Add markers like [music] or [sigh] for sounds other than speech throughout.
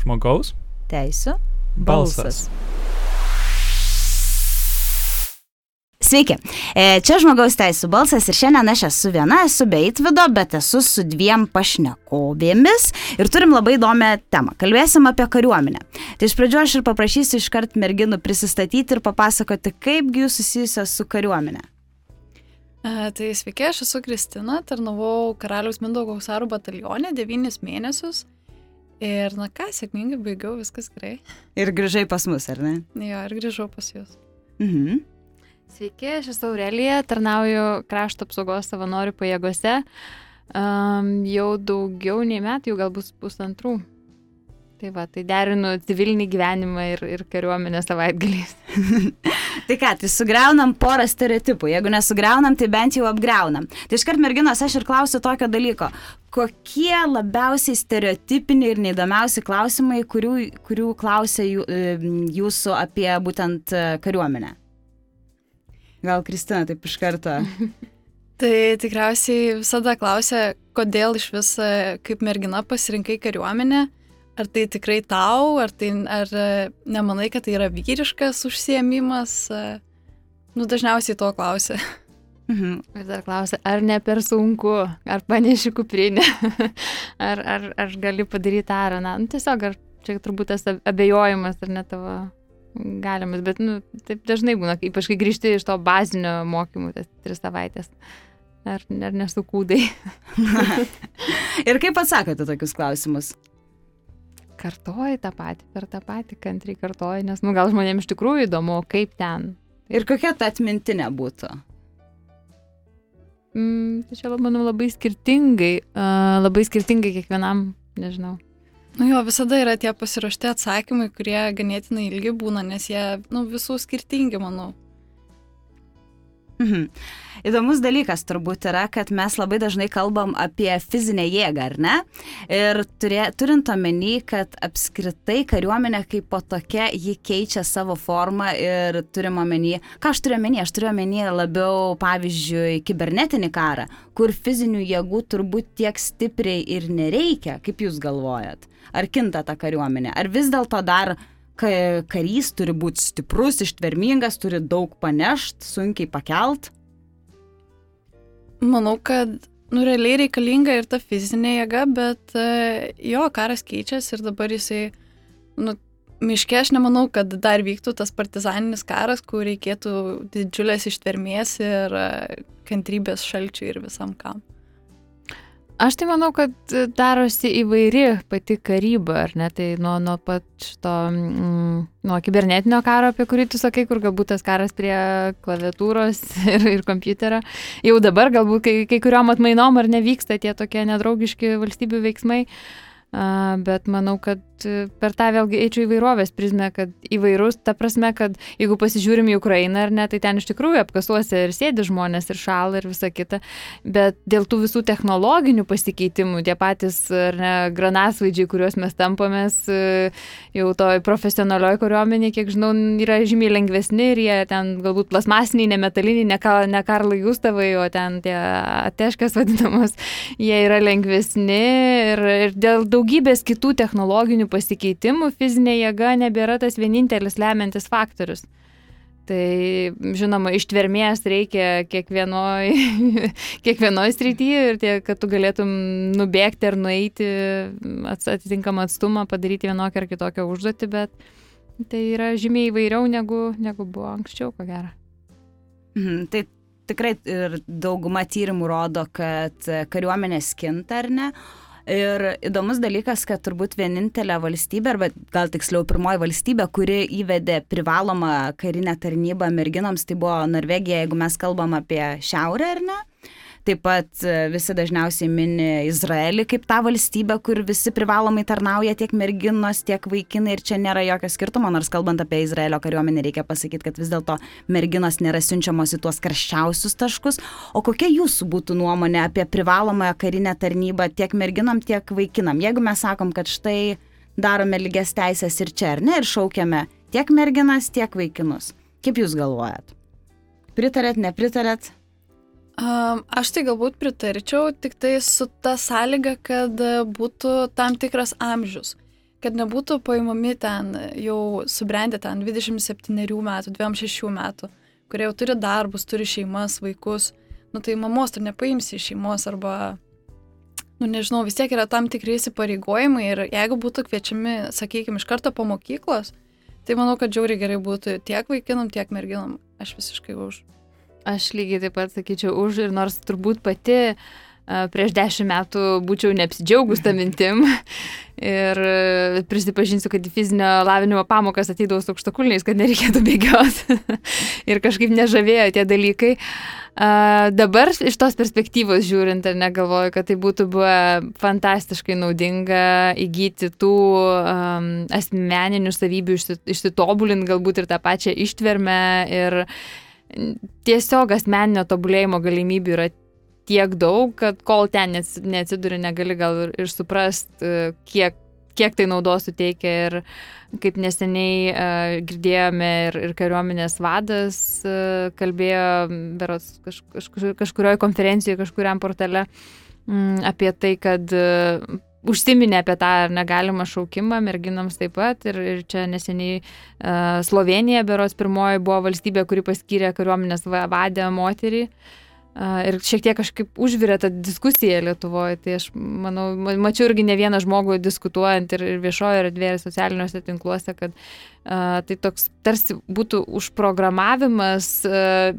Žmogaus teisų balsas. Sveiki, E, čia žmogaus teisų balsas ir šiandien aš esu viena, esu be įtvido, bet esu su dviem pašnekovėmis ir turim labai įdomią temą. Kalbėsim apie kariuomenę. Tai iš pradžio aš ir paprašysiu iškart merginų prisistatyti ir papasakoti, kaipgi jūs susijusios su kariuomenė. E, Tai sveiki, aš esu Kristina, tarnavau Karaliaus Mindaugo Husarų batalione 9 mėnesius. Ir, na ką, sėkmingai baigiau, viskas gerai. Ir grįžai pas mus, ar ne? Jo, ir grįžau pas jūs. Mhm. Sveiki, aš esu Aurelija, tarnauju krašto apsaugos savanorių pajėgose. Um, jau daugiau nei metų, jau galbūt pusantrų. Tai va, tai derinu civilinį gyvenimą ir, ir kariuomenę savaitgaliais. [laughs] Tai ką, tai sugriaunam porą stereotipų. Jeigu nesugriaunam, tai bent jau apgriaunam. Tai iškart merginos, aš ir klausiu tokio dalyko. Kokie labiausiai stereotipiniai ir neįdomiausi klausimai, kurių, kurių klausia jų, e, jūsų apie būtent e, kariuomenę? Gal Kristina taip iš karto. [laughs] Tai tikriausiai visada klausia, kodėl iš vis e, kaip mergina pasirinkai kariuomenę. Ar tai tikrai tau, ar, tai, ar e, nemanai, kad tai yra vyriškas užsiemimas? e, Nu, dažniausiai to klausia. Mhm. Ir dar klausia, ar ne per sunku, ar paneši kuprinę, [laughs] ar, ar, ar gali padaryti tą ar aną. Nu, tiesiog, ar čia turbūt tas ab- abejojimas ar ne tavo galimas, bet nu, taip dažnai būna, ypač kai grįžti iš to bazinio mokymų, tas tris savaitės. Ar, ar nesukūdai. [laughs] Ir kaip atsakote tokius klausimus? Kartoji tą patį, per tą patį kantriai kartoji, nes, nu, gal žmonėms iš tikrųjų įdomu, kaip ten. Ir kokia ta atmintinė būtų? Mm, tai čia, manau, labai skirtingai, uh, labai skirtingai kiekvienam, nežinau. Nu jo, visada yra tie pasiruošti atsakymai, kurie ganėtinai ilgi būna, nes jie, nu, visų skirtingi, manau. Mhm. Įdomus dalykas turbūt yra, kad mes labai dažnai kalbam apie fizinę jėgą, ar ne? Ir turė, turint omeny, kad apskritai kariuomenė kaip po tokia, ji keičia savo formą ir turim omeny, ką aš turiu omeny, aš turiu omeny labiau, pavyzdžiui, kibernetinį karą, kur fizinių jėgų turbūt tiek stipriai ir nereikia, kaip jūs galvojat. Ar kinta ta kariuomenė? Ar vis dėlto dar karys turi būti stiprus, ištvermingas, turi daug panešt, sunkiai pakelt? Manau, kad, nu, realiai reikalinga ir ta fizinė jėga, bet e, jo, karas keičiasi ir dabar jisai, nu, miške aš nemanau, kad dar vyktų tas partizaninis karas, kur reikėtų didžiulės ištvermės ir e, kantrybės šalčių ir visam kam. Aš tai manau, kad darosi įvairi pati karyba, ar ne? Tai nuo, nuo pat šito, mm, nuo kibernetinio karo, apie kurį tu sakai, kur galbūt tas karas prie klaviatūros [laughs] ir, ir kompiuterio. Jau dabar galbūt kai, kai kuriuom atmainom ar nevyksta tie tokie nedraugiški valstybių veiksmai. A, bet manau, kad e, per tą vėlgi eičiau įvairovės prizmę, kad įvairus, ta prasme, kad jeigu pasižiūrim į Ukrainą ar ne, tai ten iš tikrųjų apkasuose ir sėdi žmonės ir šalą ir visa kita, bet dėl tų visų technologinių pasikeitimų, tie patys ne, granasvaidžiai, kuriuos mes tampamės, e, jau toj profesionalioj kariuomenė, kiek žinau, yra žymiai lengvesni ir jie ten galbūt plasmasiniai, nemetaliniai, ne, ka- ne Karlai Gustavai, o ten tie ateškas vadinamos, jie yra lengvesni ir, ir dėl daugybės kitų technologinių pasikeitimų fizinė jėga nebėra tas vienintelis lemiantis faktorius. Tai žinoma, ištvermės reikia kiekvienoj, [laughs] kiekvienoj srityje ir tie, kad tu galėtum nubėgti ar nueiti atitinkamą atstumą, padaryti vienokią ar kitokią užduotį, bet tai yra žymiai įvairiau negu, negu buvo anksčiau, ko gero. Mhm, tai tikrai ir dauguma tyrimų rodo, kad kariuomenės kinta ar ne. Ir įdomus dalykas, kad turbūt vienintelė valstybė, arba gal tiksliau pirmoji valstybė, kuri įvedė privalomą karinę tarnybą merginoms, tai buvo Norvegija, jeigu mes kalbam apie šiaurę ar ne. Taip pat e, visi dažniausiai mini Izraelį kaip tą valstybę, kur visi privalomai tarnauja tiek merginos, tiek vaikinai ir čia nėra jokio skirtumo, nors kalbant apie Izraelio kariuomenę reikia pasakyti, kad vis dėlto merginos nėra siunčiamos į tuos karščiausius taškus. O kokia jūsų būtų nuomonė apie privalomąją karinę tarnybą tiek merginom, tiek vaikinam? Jeigu mes sakom, kad štai darome lygias teisės ir čia, ar ne, ir šaukiame tiek merginas, tiek vaikinus. Kaip jūs galvojat? Pritarėt, nepritarėt? Aš tai galbūt pritarčiau, tik tai su ta sąlyga, kad būtų tam tikras amžius. kad nebūtų paimami ten jau subrendę ten 27 metų, 26 metų, kurie jau turi darbus, turi šeimas, vaikus, nu tai mamos tu nepaimsi iš šeimos arba, nu nežinau, vis tiek yra tam tikri įsipareigojimai ir jeigu būtų kviečiami, sakykime, iš karto po mokyklos, tai manau, kad džiauriai gerai būtų tiek vaikinam, tiek merginam. Aš visiškai už. Aš lygiai taip pat sakyčiau už ir nors turbūt pati uh, prieš dešimt metų būčiau neapsidžiaugus tą mintim. [laughs] Ir prisipažinsiu, kad fizinio lavinimo pamokas ateidavau su aukštakulniais, kad nereikėtų bėgioti. [laughs] ir kažkaip nežavėjo tie dalykai. Dabar iš tos perspektyvos žiūrint, ar negalvoju, kad tai būtų buvę fantastiškai naudinga įgyti tų um, asmeninių savybių, išsitobulinti galbūt ir tą pačią ištvermę. Ir tiesiog asmeninio tobulėjimo galimybių yra tiek daug, kad kol ten neatsiduri, negali gal ir, ir suprast, e, kiek, kiek tai naudos suteikia. Ir kaip neseniai uh, girdėjome ir, ir kariuomenės vadas uh, kalbėjo, berots kaž, kažkur, kažkurioje konferencijoje, kažkuriam portale um, apie tai, kad uh, užsiminė apie tą negalimą šaukimą merginams taip pat. Ir, ir čia neseniai uh, Slovenija, beros pirmoji, buvo valstybė, kuri paskyrė kariuomenės vadę moterį. Uh, Ir šiek tiek kažkaip užvirė tą diskusiją Lietuvoje. Tai aš manau, mačiau irgi ne vieną žmogų diskutuojant ir viešojo erdvėje, ir socialiniuose tinkluose, kad uh, tai toks tarsi būtų užprogramavimas uh,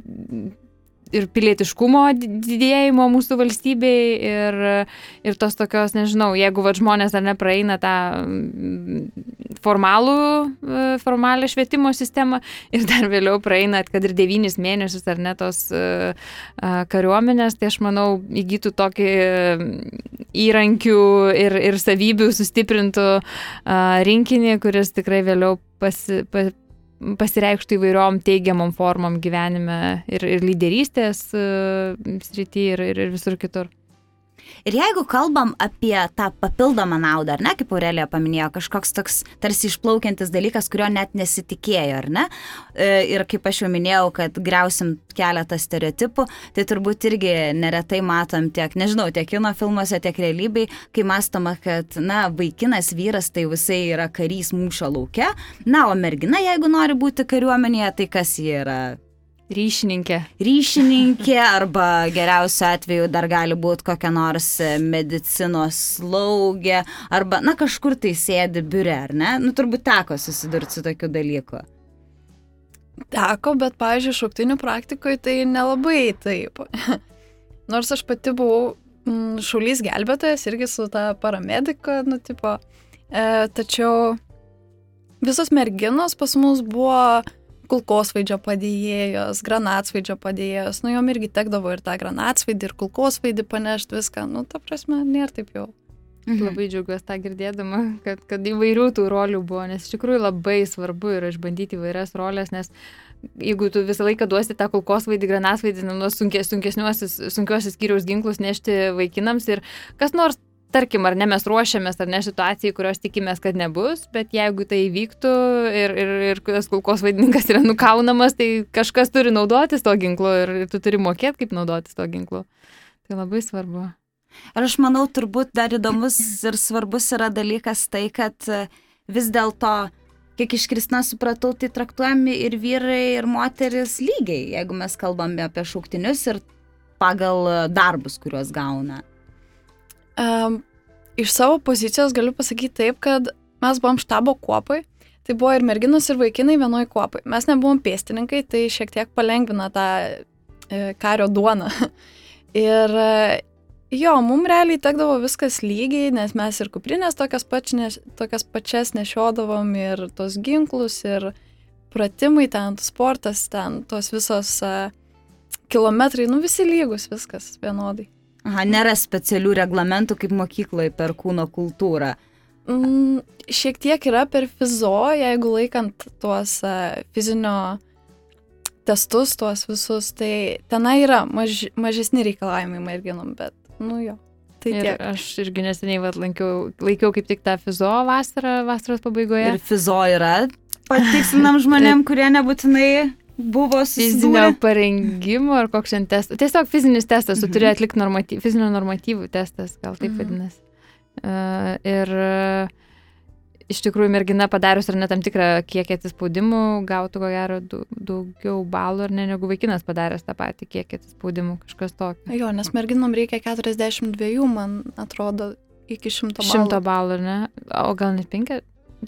ir pilietiškumo didėjimo mūsų valstybei ir, ir tos tokios, nežinau, jeigu va žmonės dar nepraeina tą mm, formalų, e, formalią švietimo sistemą ir dar vėliau praeina, kad ir devynis mėnesius ar ne tos uh, kariuomenės, tai aš manau įgytų tokį įrankių ir, ir savybių sustiprintų rinkinį, kuris tikrai vėliau pasi, pa, pasireikštų įvairiom teigiamom formom gyvenime ir, ir lyderystės uh, srity ir, ir, ir visur kitur. Ir jeigu kalbam apie tą papildomą naudą, ar ne, kaip Aurelija paminėjo, kažkoks toks tarsi išplaukiantis dalykas, kurio net nesitikėjo, ar ne? E, ir kaip aš jau minėjau, kad greusim keletą stereotipų, tai turbūt irgi neretai matom tiek, nežinau, tiek kino filmuose, tiek realybėj, kai mastoma, kad, na, vaikinas vyras tai visai yra karys mūšio laukia, na, o mergina, jeigu nori būti kariuomenėje, tai kas ji yra? Ryšininkė. Ryšininkė arba geriausiu atveju dar gali būti kokia nors medicinos slaugė arba, na, kažkur tai sėdi biure, ar ne? Nu, turbūt teko susidurti su tokiu dalyku. Teko, bet, pavyzdžiui, šauktinių praktikoje tai nelabai taip. [laughs] Nors aš pati buvau mm, šaulys gelbėtojas irgi su tą paramediką, nu, tipo. E, tačiau visos merginos pas mus buvo kulkosvaidžio padėjėjos, granatsvaidžio padėjėjos, nu jom irgi tekdavo ir tą granatsvaidį, ir kulkosvaidį panešti viską, nu ta prasme, nėra taip jau. Mhm. Labai džiaugiuosi tą girdėdama, kad, kad įvairių tų rolių buvo, nes iš tikrųjų labai svarbu yra išbandyti įvairias rolės, nes jeigu tu visą laiką duosi tą kulkosvaidį, granasvaidį, nu, sunkes, sunkesniuosius, sunkiuosius skyriaus ginklus nešti vaikinams ir kas nors tarkim, ar ne mes ruošiamės, ar ne situacijai, kurios tikimės, kad nebus, bet jeigu tai įvyktų ir, ir, ir tas kulkos vaidininkas yra nukaunamas, tai kažkas turi naudotis to ginklu ir, ir tu turi mokėti, kaip naudotis to ginklu. Tai labai svarbu. Ir aš manau, turbūt dar įdomus ir svarbus yra dalykas tai, kad e, vis dėlto, kiek iš Kristina supratau, tai traktuojami ir vyrai, ir moteris lygiai, jeigu mes kalbame apie šauktinius ir pagal darbus, kuriuos gauna. Um, iš savo pozicijos galiu pasakyti taip, kad mes buvom štabo kuopai, tai buvo ir merginos, ir vaikinai vienoj kuopai. Mes nebuvom pėstininkai, tai šiek tiek palengvina tą e, kario duoną. [laughs] ir e, jo, mums realiai tekdavo viskas lygiai, nes mes ir kuprinės tokias, pačinės, tokias pačias nešiodavom, ir tos ginklus, ir pratimai ten, sportas ten, tos visos e, kilometrai, nu visi lygus, viskas vienodai. Aha, nėra specialių reglamentų kaip mokykloje per kūno kultūrą. Mm, šiek tiek yra per fizo, jeigu laikant tuos uh, fizinio testus, tuos visus, tai tenai yra maž, mažesni reikalavimai merginom, bet, nu jo. Tai ir tiek. aš irgi neseniai vat, lankiau, laikiau kaip tik tą fizo vasarą, vasaros pabaigoje. Ir fizo yra patikslinam žmonėm, [laughs] kurie nebūtinai buvo fizinio parengimo ar koks šiandien testas. Tiesiog fizinis testas, tu mhm. turi atlikti normatyv, fizinio normatyvų testas, gal taip mhm. vadinasi. Uh, ir iš tikrųjų mergina padarius ar ne tam tikrą kiekį atsispaudimų gautų ko gero daugiau balų ar ne negu vaikinas padaręs tą patį kiekį atsispaudimų, kažkas tokio. Jo, nes merginom reikia 42, man atrodo, iki 100 balų. 100 balų, ne? O gal net 5?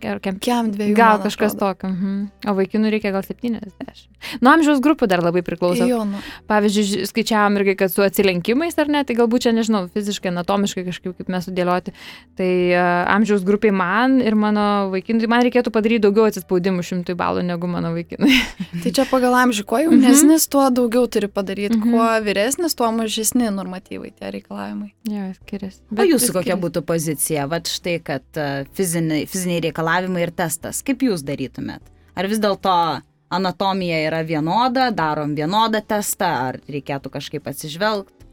Gal, Kiam dviejų. gal kažkas tokio. Mhm. O vaikinų reikia gal 70. Nuo amžiaus grupų dar labai priklauso. Jo, nu. Pavyzdžiui, ži- skaičiavom irgi, kad su atsilenkimais ar ne, tai galbūt čia, nežinau, fiziškai, anatomiškai kažkaip kaip mes sudėlioti. Tai uh, amžiaus grupiai man ir mano vaikinui, man reikėtų padaryti daugiau atsispaudimų šimtui balų negu mano vaikinui. [laughs] Tai čia pagal amžių, kuo jaunesnis, tuo daugiau turi padaryti, Mhm. kuo vyresnis, tuo mažesni normatyvai tie reikalavimai. jo, skiriasi. O jūsų kokia būtų pozicija? Vat štai, kad e, fiziniai, fiziniai reikalavimai ir testas. Kaip jūs darytumėt? Ar vis dėlto anatomija yra vienoda, darom vienodą testą, ar reikėtų kažkaip atsižvelgti?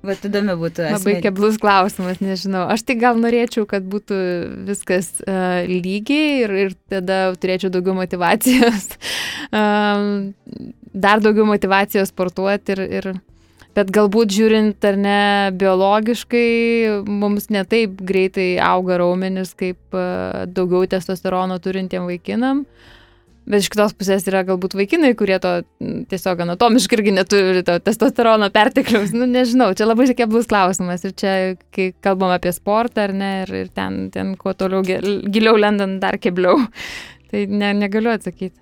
Vat įdomi būtų Labai asmeni- keblus klausimas, nežinau. Aš tai gal norėčiau, kad būtų viskas uh, lygiai ir, ir tada turėčiau daugiau motivacijos, [laughs] um, dar daugiau motivacijos sportuoti ir, ir Bet galbūt žiūrint ar ne biologiškai, mums netaip greitai auga raumenis kaip uh, daugiau testosterono turintiem vaikinam. Bet iš kitos pusės yra galbūt vaikinai, kurie to tiesiog anatomiškai irgi neturi to testosterono pertekliaus. Nu, nežinau, čia labai keblus klausimas. Ir čia, kai kalbam apie sportą ar ne, ir, ir ten, ten kuo toliau gil- giliau lendant dar kebliau. [laughs] Tai ne, negaliu atsakyti.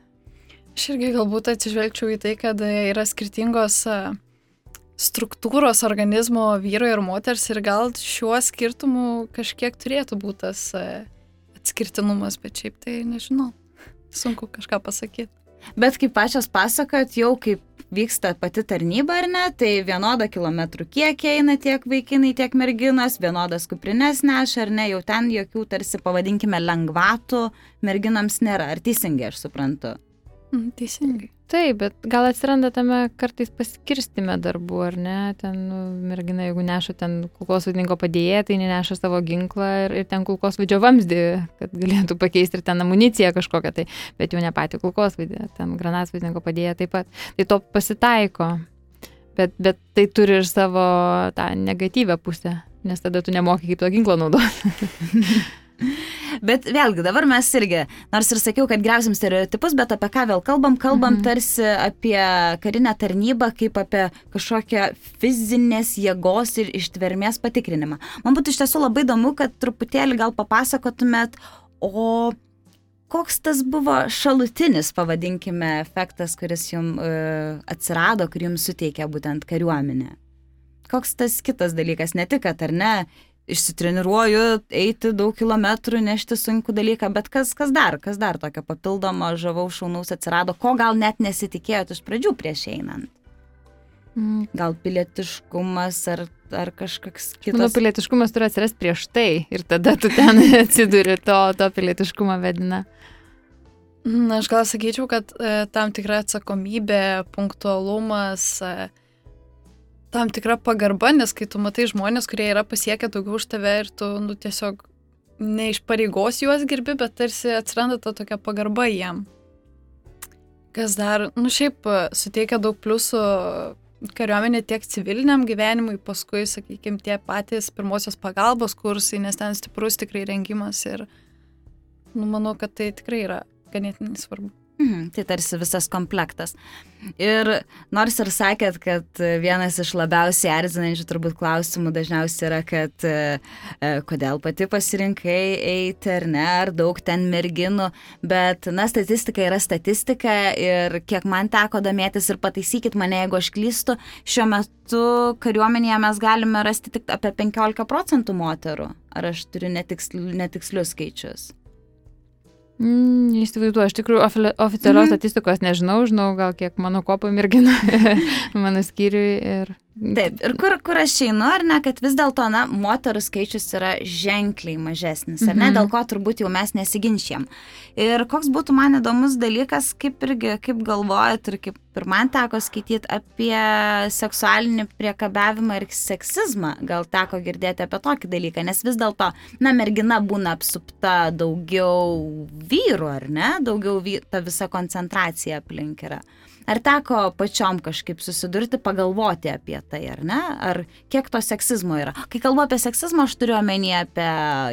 Aš irgi galbūt atsižvelgčiau į tai, kad yra skirtingos a, struktūros organizmo vyro ir moters ir gal šiuo skirtumu kažkiek turėtų būti tas a, atskirtinumas, bet šiaip tai nežinau. Sunku kažką pasakyti. Bet kaip pačios pasakot, jau kaip vyksta pati tarnyba ar ne, tai vienodą kilometrų kiekį eina tiek vaikinai, tiek merginos, vienodas kuprines neša ar ne, jau ten jokių tarsi pavadinkime lengvatų merginams nėra. Ar teisingai aš suprantu? Mm, teisingai. Taip, bet gal atsiranda tame kartais paskirstime darbų, ar ne? Ten nu, mergina, jeigu neša ten kulkosvaidininko padėjėją, tai neneša savo ginklą ir, ir ten kulkosvaidžio vamzdį, kad galėtų pakeisti ir ten amuniciją kažkokią, tai, bet jau ne patį kulkosvaidį, ten granatsvaidininko padėjėją taip pat. Tai to pasitaiko. Bet, bet tai turi ir savo tą negatyvę pusę, nes tada tu nemoki kaip to ginklo naudoti. [laughs] [laughs] Bet vėlgi, dabar mes irgi, nors ir sakiau, kad greusim stereotipus, bet apie ką vėl kalbam, kalbam mhm. tarsi apie karinę tarnybą, kaip apie kažkokią fizinės jėgos ir ištvermės patikrinimą. Man būtų iš tiesų labai įdomu, kad truputėlį gal papasakotumėt, o koks tas buvo šalutinis, pavadinkime, efektas, kuris jums uh, atsirado, kurį jums suteikė būtent kariuomenė? Koks tas kitas dalykas, ne tik, kad ar ne, išsitreniruoju, eiti daug kilometrų, nešti sunku dalyką, bet kas, kas dar, kas dar tokio papildomo žavaus šaunaus atsirado, ko gal net nesitikėjot iš pradžių prieš einant? Mm. Gal pilietiškumas ar, ar kažkoks Manau, kitas? pilietiškumas turi atsirasti prieš tai ir tada tu ten [laughs] atsiduri to, to pilietiškumą vedina. Na, aš gal sakyčiau, kad e, tam tikra atsakomybė, punktualumas, e, tam tikra pagarba, nes kai tu matai žmonės, kurie yra pasiekę daugiau už tave ir tu nu, tiesiog ne iš pareigos juos gerbi, bet tarsi atsiranda ta tokia pagarba jiem. Kas dar, nu šiaip e, suteikia daug pliusų kariuomenė tiek civiliniam gyvenimui, paskui, sakykime, tie patys pirmosios pagalbos kursai, nes ten stiprus tikrai rengimas ir, nu, manau, kad tai tikrai yra ganėtinai svarbu. Mhm, tai tarsi visas komplektas. Ir nors ir sakėt, kad vienas iš labiausiai erzinančių turbūt klausimų dažniausiai yra, kad e, e, kodėl pati pasirinkai eiti ar ne, ar daug ten merginų, bet, na, statistika yra statistika ir kiek man teko domėtis ir pataisykit mane, jeigu aš klystu, šiuo metu kariuomenėje mes galime rasti tik apie 15 procentų moterų. Ar aš turiu netiksl, netikslius skaičius? Mm, Įsivaizduoju, aš tikrųjų ofi- oficialios Mhm. statistikos nežinau, žinau gal kiek mano kopų merginų, [laughs] mano skyriui ir... Taip, ir kur, kur aš einu, ar ne, kad vis dėlto, na, moterų skaičius yra ženkliai mažesnis, ar ne, Mhm. dėl ko turbūt jau mes nesiginčiam. Ir koks būtų man įdomus dalykas, kaip irgi, kaip galvojat ir kaip ir man teko skaityti apie seksualinį priekabiavimą ir seksizmą, gal teko girdėti apie tokį dalyką, nes vis dėlto, na, mergina būna apsupta daugiau vyrų, ar ne, daugiau vy, ta visa koncentracija aplink yra. Ar teko pačiom kažkaip susidurti, pagalvoti apie tai, ar ne? Ar kiek to seksizmo yra? Kai kalbu apie seksizmą, aš turiu omeny apie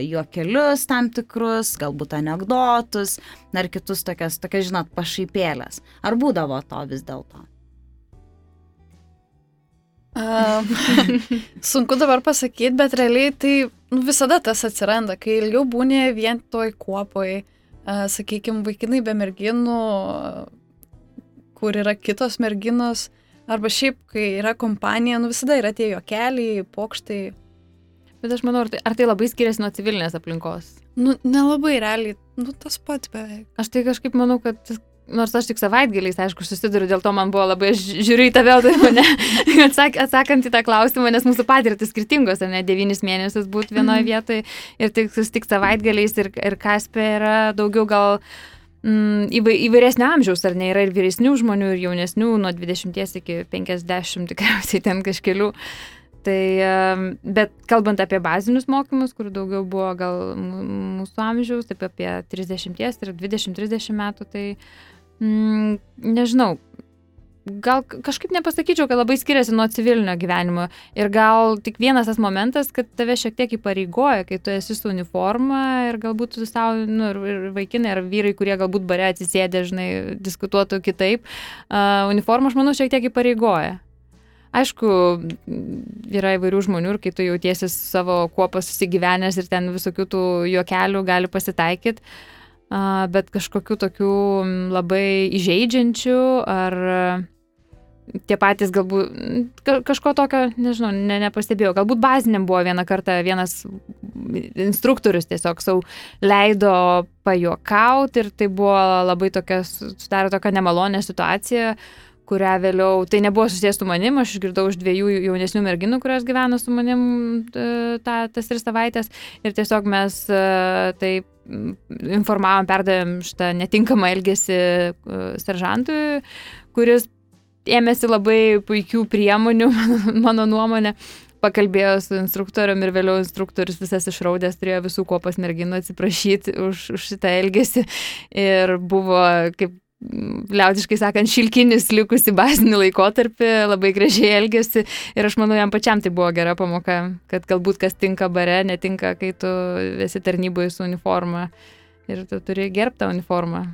juokelius tam tikrus, galbūt anegdotus, ar kitus tokias, tokias, žinot, pašaipėlės. Ar būdavo to vis dėlto? Uh, [laughs] sunku dabar pasakyti, bet realiai tai nu, visada tas atsiranda, kai ilgiau būni vien toj kuopoj, uh, sakykime, vaikinai be merginų, kur yra kitos merginos, arba šiaip, kai yra kompanija, nu visada yra tie jokeliai, pokštai. Bet aš manau, ar tai, ar tai labai skiriasi nuo civilinės aplinkos? Nu, nelabai realiai, nu tas pats beveik. Aš tai kažkaip manau, kad nors aš tik savaitgaliais, aišku, susiduriu, dėl to man buvo labai, aš žiūriu į tave, tai mane, [laughs] atsak, atsakant į tą klausimą, nes mūsų patirtis skirtingos, ar ne, devynis mėnesius būti vienoje mm. vietoje ir tik susitikti savaitgaliais ir, ir Kaspė yra daugiau gal mm, įvairesnio amžiaus, ar ne, yra ir vyresnių žmonių, ir jaunesnių, nuo 20 iki 50 [laughs] tikriausiai ten kažkelių. Tai, bet kalbant apie bazinius mokymus, kur daugiau buvo gal mūsų amžiaus, taip apie 30 ir 20-30 metų, tai mm, nežinau, gal kažkaip nepasakyčiau, kad labai skiriasi nuo civilinio gyvenimo. Ir gal tik vienas tas momentas, kad tave šiek tiek įpareigoja, kai tu esi su uniforma ir galbūt tu savo, nu, ir vaikinai, ar vyrai, kurie galbūt bare atsisėdė, žinai, diskutuotų kitaip. Uh, uniforma, aš manau, šiek tiek įpareigoja. Aišku, yra įvairių žmonių ir kai tu jautiesi savo kuopą susigyvenęs ir ten visokių tų juokelių gali pasitaikyti, bet kažkokių tokių labai įžeidžiančių ar tie patys galbūt kažko tokio, nežinau, ne, nepastebėjau. Galbūt baziniam buvo vieną kartą vienas instruktorius tiesiog savo leido pajuokauti ir tai buvo labai tokia, sudarė tokia nemalonė situacija, kurią vėliau, tai nebuvo susijęs su manim, aš išgirdau iš dviejų jaunesnių merginų, kurios gyveno su manim e, ta, tas tris savaitės ir tiesiog mes e, taip informavom, perdavėm šitą netinkamą elgesį e, seržantui, kuris ėmėsi labai puikių priemonių, [laughs] mano, nuomonė, pakalbėjo su instruktorium ir vėliau instruktorius visas išraudęs turėjo visų kopas merginų atsiprašyti už, už šitą elgesį. Ir buvo kaip liaudiškai sakant, šilkinis likusi bazinį laikotarpį, labai gražiai elgėsi. Ir aš manau, jam pačiam tai buvo gera pamoka, kad galbūt kas tinka bare, netinka, kai tu esi tarnyboje su uniforma. Ir tu turi gerbtą uniformą.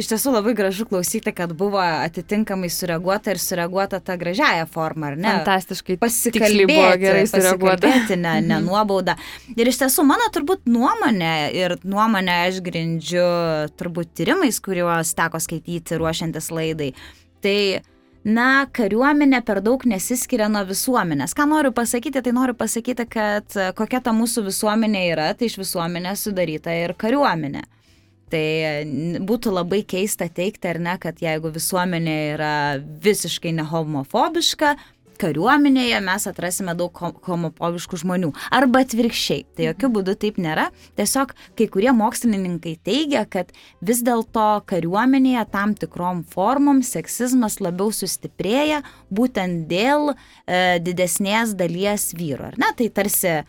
Iš tiesų labai gražu klausyti, kad buvo atitinkamai sureaguota ir sureaguota tą gražiają formą, ar ne? Fantastiškai. Pasikalbėti, buvo gerai sureaguota. Ne, ne Mhm. nuobauda. Ir iš tiesų mano turbūt nuomonė ir nuomonę aš grindžiu turbūt tyrimais, kuriuos teko skaityti ruošiantis laidai. Tai Na, kariuomenė per daug nesiskiria nuo visuomenės. Ką noriu pasakyti, tai noriu pasakyti, kad kokia ta mūsų visuomenė yra, tai iš visuomenės sudaryta ir kariuomenė. Tai būtų labai keista teikti, ar ne, kad jeigu visuomenė yra visiškai nehomofobiška, kariuomenėje mes atrasime daug homofobiškų žmonių. Arba atvirkščiai. Tai jokių būdų taip nėra. Tiesiog kai kurie mokslininkai teigia, kad vis dėlto kariuomenėje tam tikrom formom seksizmas labiau sustiprėja būtent dėl e, didesnės dalies vyrų. Ar ne? Tai tarsi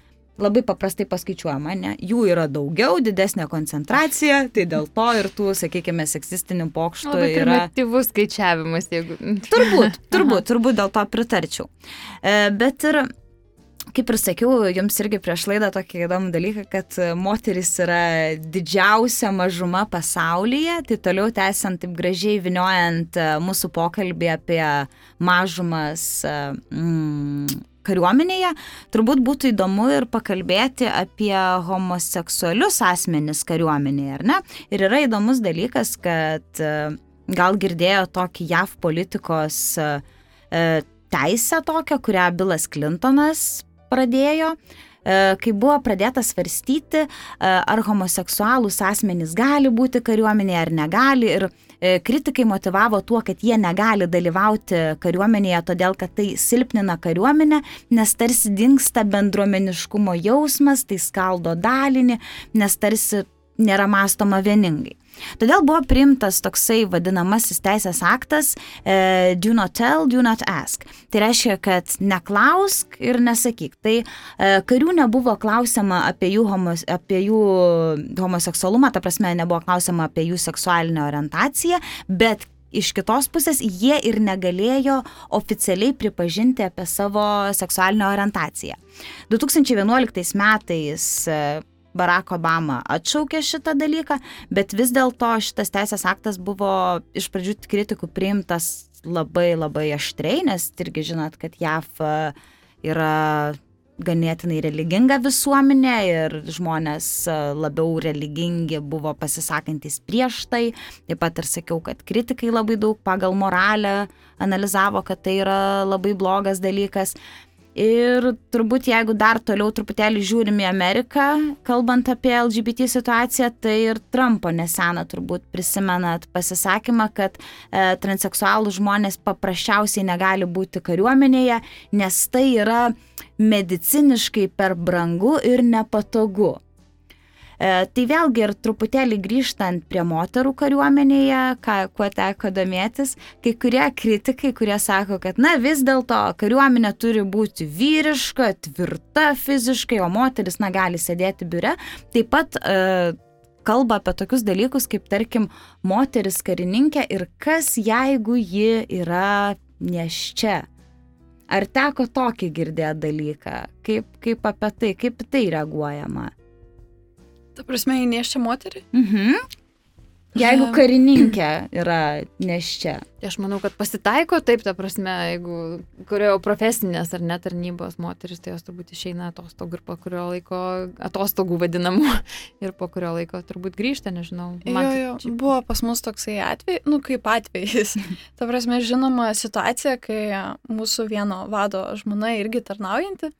labai paprastai paskaičiuojama, ne? Jų yra daugiau, didesnė koncentracija, tai dėl to ir tų, sakykime, seksistinių pokštų Labai yra. primityvus skaičiavimas, jeigu. Turbūt, [laughs] turbūt, turbūt dėl to pritarčiau. E, bet ir kaip ir sakiau, jums irgi prieš laidą tokį įdomų dalyką, kad moteris yra didžiausia mažuma pasaulyje, tai toliau tęsiant taip gražiai viniojant e, mūsų pokalbį apie mažumas e, mm, kariuomenėje, turbūt būtų įdomu ir pakalbėti apie homoseksualius asmenis kariuomenėje, ar ne? Ir yra įdomus dalykas, kad e, gal girdėjo tokį JAV politikos e, teisę tokią, kurią Bilas Clintonas pradėjo kai buvo pradėta svarstyti, ar homoseksualūs asmenys gali būti kariuomenėje ar negali. Ir kritikai motivavo tuo, kad jie negali dalyvauti kariuomenėje, todėl kad tai silpnina kariuomenę, nes tarsi dinksta bendruomeniškumo jausmas, tai skaldo dalinį, nes tarsi nėra mąstoma vieningai. Todėl buvo priimtas toksai vadinamasis teisės aktas e, do not tell, do not ask. Tai reiškia, kad neklausk ir nesakyk. Tai e, karių nebuvo klausima apie jų, homos, apie jų homoseksualumą, ta prasme nebuvo klausima apie jų seksualinę orientaciją, bet iš kitos pusės jie ir negalėjo oficialiai pripažinti apie savo seksualinę orientaciją. 2011 metais e, Barack Obama atšaukė šitą dalyką, bet vis dėlto šitas teisės aktas buvo iš pradžių kritikų priimtas labai labai aštriai, nes irgi žinot, kad JAV e, yra ganėtinai religinga visuomenė ir žmonės e, labiau religingi buvo pasisakantis prieš tai. Taip pat ir sakiau, kad kritikai labai daug pagal moralę analizavo, kad tai yra labai blogas dalykas. Ir turbūt jeigu dar toliau truputėlį žiūrim į Ameriką, kalbant apie LGBT situaciją, tai ir Trumpo neseną turbūt prisimenat pasisakymą, kad e, transseksualų žmonės paprasčiausiai negali būti kariuomenėje, nes tai yra mediciniškai per brangu ir nepatogu. E, tai vėlgi ir truputėlį grįžtant prie moterų kariuomenėje, ką, kuo teko domėtis, kai kurie kritikai, kurie sako, kad na vis dėlto kariuomenė turi būti vyriška, tvirta fiziškai, o moteris na gali sėdėti biure, taip pat e, kalba apie tokius dalykus kaip tarkim moteris karininkė ir kas jeigu ji yra neščia. Ar teko tokį girdėti dalyką? Kaip, kaip apie tai, kaip tai reaguojama? Ta prasme, įneščia moterį? Mhm. Jeigu karininkė yra neščia. Tai aš manau, kad pasitaiko taip, ta prasme, jeigu kurio profesinės ar net tarnybos moteris, tai jos turbūt išeina atostogų ir po kurio laiko atostogų vadinamų [laughs] ir po kurio laiko turbūt grįžta, nežinau. Man, jo, jo, čia... buvo pas mus toksai atvejis, nu kaip atvejis. [laughs] ta prasme, žinoma situacija, kai mūsų vieno vado žmona irgi tarnaujanti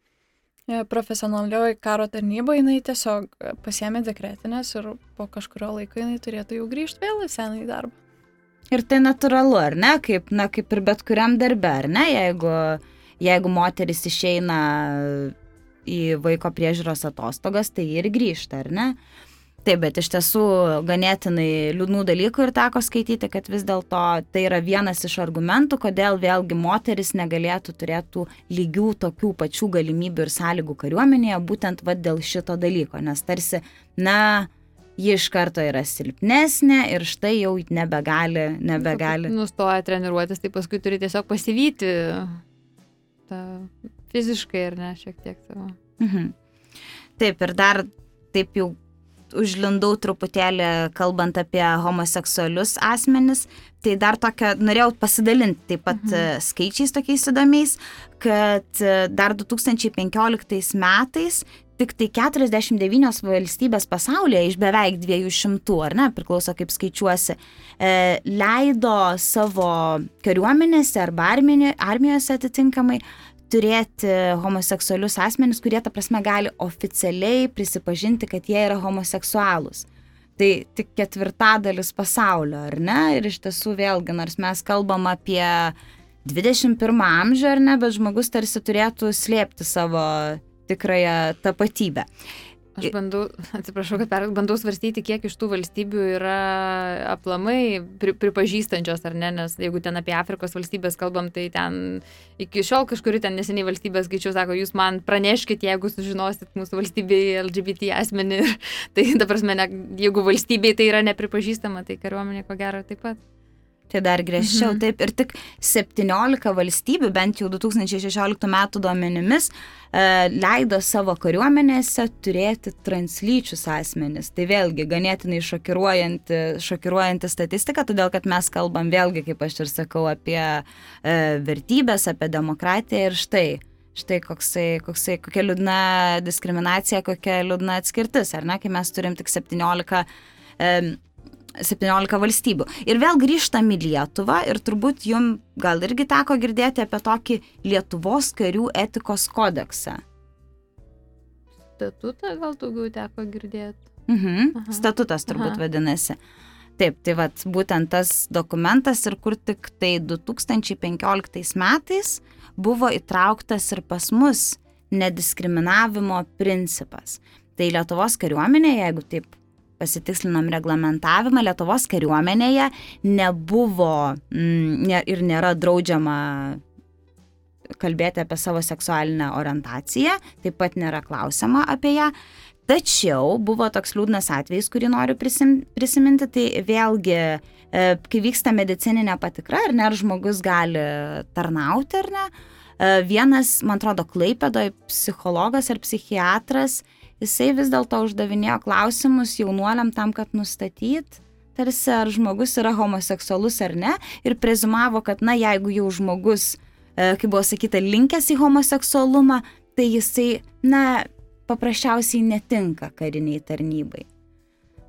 profesionalioji karo tarnyba, jinai tiesiog pasiemė dekretinės ir po kažkurio laiko jinai turėtų jau grįžti vėl į senąjį darbą. Ir tai natūralu, ar ne? Kaip, na, kaip ir bet kuriam darbe, ar ne? Jeigu, jeigu moteris išeina į vaiko priežiūros atostogas, tai ir grįžta, ar ne? Taip, bet iš tiesų ganėtinai liūdnų dalykų ir teko skaityti, kad vis dėlto tai yra vienas iš argumentų, kodėl vėlgi moteris negalėtų turėtų lygių tokių pačių galimybių ir sąlygų kariuomenėje, būtent vad dėl šito dalyko, nes tarsi, na, ji iš karto yra silpnesnė ir štai jau nebegali, nebegali. Nustoja treniruotis, tai paskui turi tiesiog pasivyti tą fiziškai ir ne šiek tiek savo. Mhm. Taip, ir dar taip jau užlindau truputėlį kalbant apie homoseksualius asmenis, tai dar tokia, norėjau pasidalinti taip pat mhm. skaičiais tokiais įdomiais, kad e, dar 2015 metais tik tai 49 valstybės pasaulyje iš beveik 200, ar ne, priklauso kaip skaičiuosi, e, leido savo kariuomenėse arba armijose atitinkamai turėti homoseksualius asmenis, kurie, ta prasme, gali oficialiai prisipažinti, kad jie yra homoseksualūs. Tai tik ketvirtadalis pasaulio, ar ne? Ir iš tiesų vėlgi, nors mes kalbam apie 21 amžių, ar ne, bet žmogus tarsi turėtų slėpti savo tikrąją tapatybę. Aš bandau, [laughs] atsiprašau, kad per, bandau svarstyti, kiek iš tų valstybių yra aplamai pri, pripažįstančios ar ne, nes jeigu ten apie Afrikos valstybės kalbam, tai ten iki šiol kažkuri ten neseniai valstybės skaičiau, sako, jūs man praneškit, jeigu sužinosit mūsų valstybėje LGBT asmenį. [laughs] tai, ne, jeigu valstybėje tai yra nepripažįstama, tai kariuomenė ko gero taip pat. Tai dar griežčiau, mhm. taip, ir tik 17 valstybių, bent jau 2016 metų duomenimis, e, leido savo kariuomenėse turėti translyčius asmenis. Tai vėlgi ganėtinai šokiruojanti, šokiruojanti statistika, todėl kad mes kalbam vėlgi, kaip aš ir sakau, apie e, vertybės, apie demokratiją ir štai. Štai koksai, koksai, kokia liūdna diskriminacija, kokia liūdna atskirtis, ar ne, kai mes turim tik 17 e, 17 valstybių. Ir vėl grįžtam į Lietuvą ir turbūt jum gal irgi teko girdėti apie tokį Lietuvos karių etikos kodeksą. Statutą gal daugiau teko girdėti. Mhm. Aha. Statutas turbūt Aha. vadinasi. Taip, tai vad būtent tas dokumentas ir kur tik tai 2015 metais buvo įtrauktas ir pas mus nediskriminavimo principas. Tai Lietuvos kariuomenė, jeigu taip pasitikslinom reglamentavimą, Lietuvos kariuomenėje nebuvo mm, ne, ir nėra draudžiama kalbėti apie savo seksualinę orientaciją, taip pat nėra klausima apie ją. Tačiau buvo toks liūdnas atvejis, kurį noriu prisim, prisiminti, tai vėlgi, e, kai vyksta medicininė patikra, ar ne, ar žmogus gali tarnauti, ar ne, e, vienas, man atrodo, klaipėdoje psichologas ar psichiatras, jisai vis dėlto uždavinėjo klausimus jaunuoliam tam, kad nustatyt, tarsi ar žmogus yra homoseksualus ar ne, ir prezumavo, kad, na, jeigu jau žmogus, e, kaip buvo sakyta, linkęs į homoseksualumą, tai jisai, na, paprasčiausiai netinka kariniai tarnybai.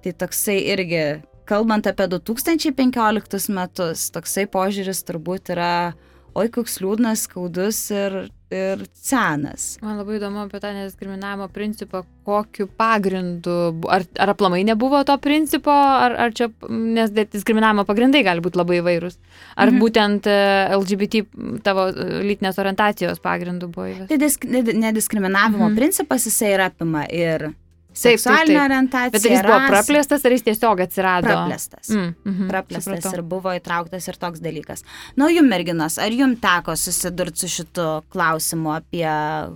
Tai toksai irgi, kalbant apie 2015 metus, toksai požiūris turbūt yra, oi koks liūdnas, skaudus ir, ir senas. Man labai įdomu apie tą nediskriminavimo principą, kokiu pagrindu, ar, ar aplamai nebuvo to principo, ar, ar čia, nes diskriminavimo pagrindai gali būti labai įvairūs. Ar mhm. būtent e, LGBT tavo e, lytinės orientacijos pagrindų buvo įvairūs? Tai disk, nediskriminavimo mhm. principas jisai yra apima ir seksualinė orientacija. Bet jis buvo praplėstas ar jis tiesiog atsirado? Praplėstas. Mm, mm -hmm, praplėstas supratau. ir buvo įtrauktas ir toks dalykas. Na, jum merginos, ar jum teko susidurti su šitu klausimu apie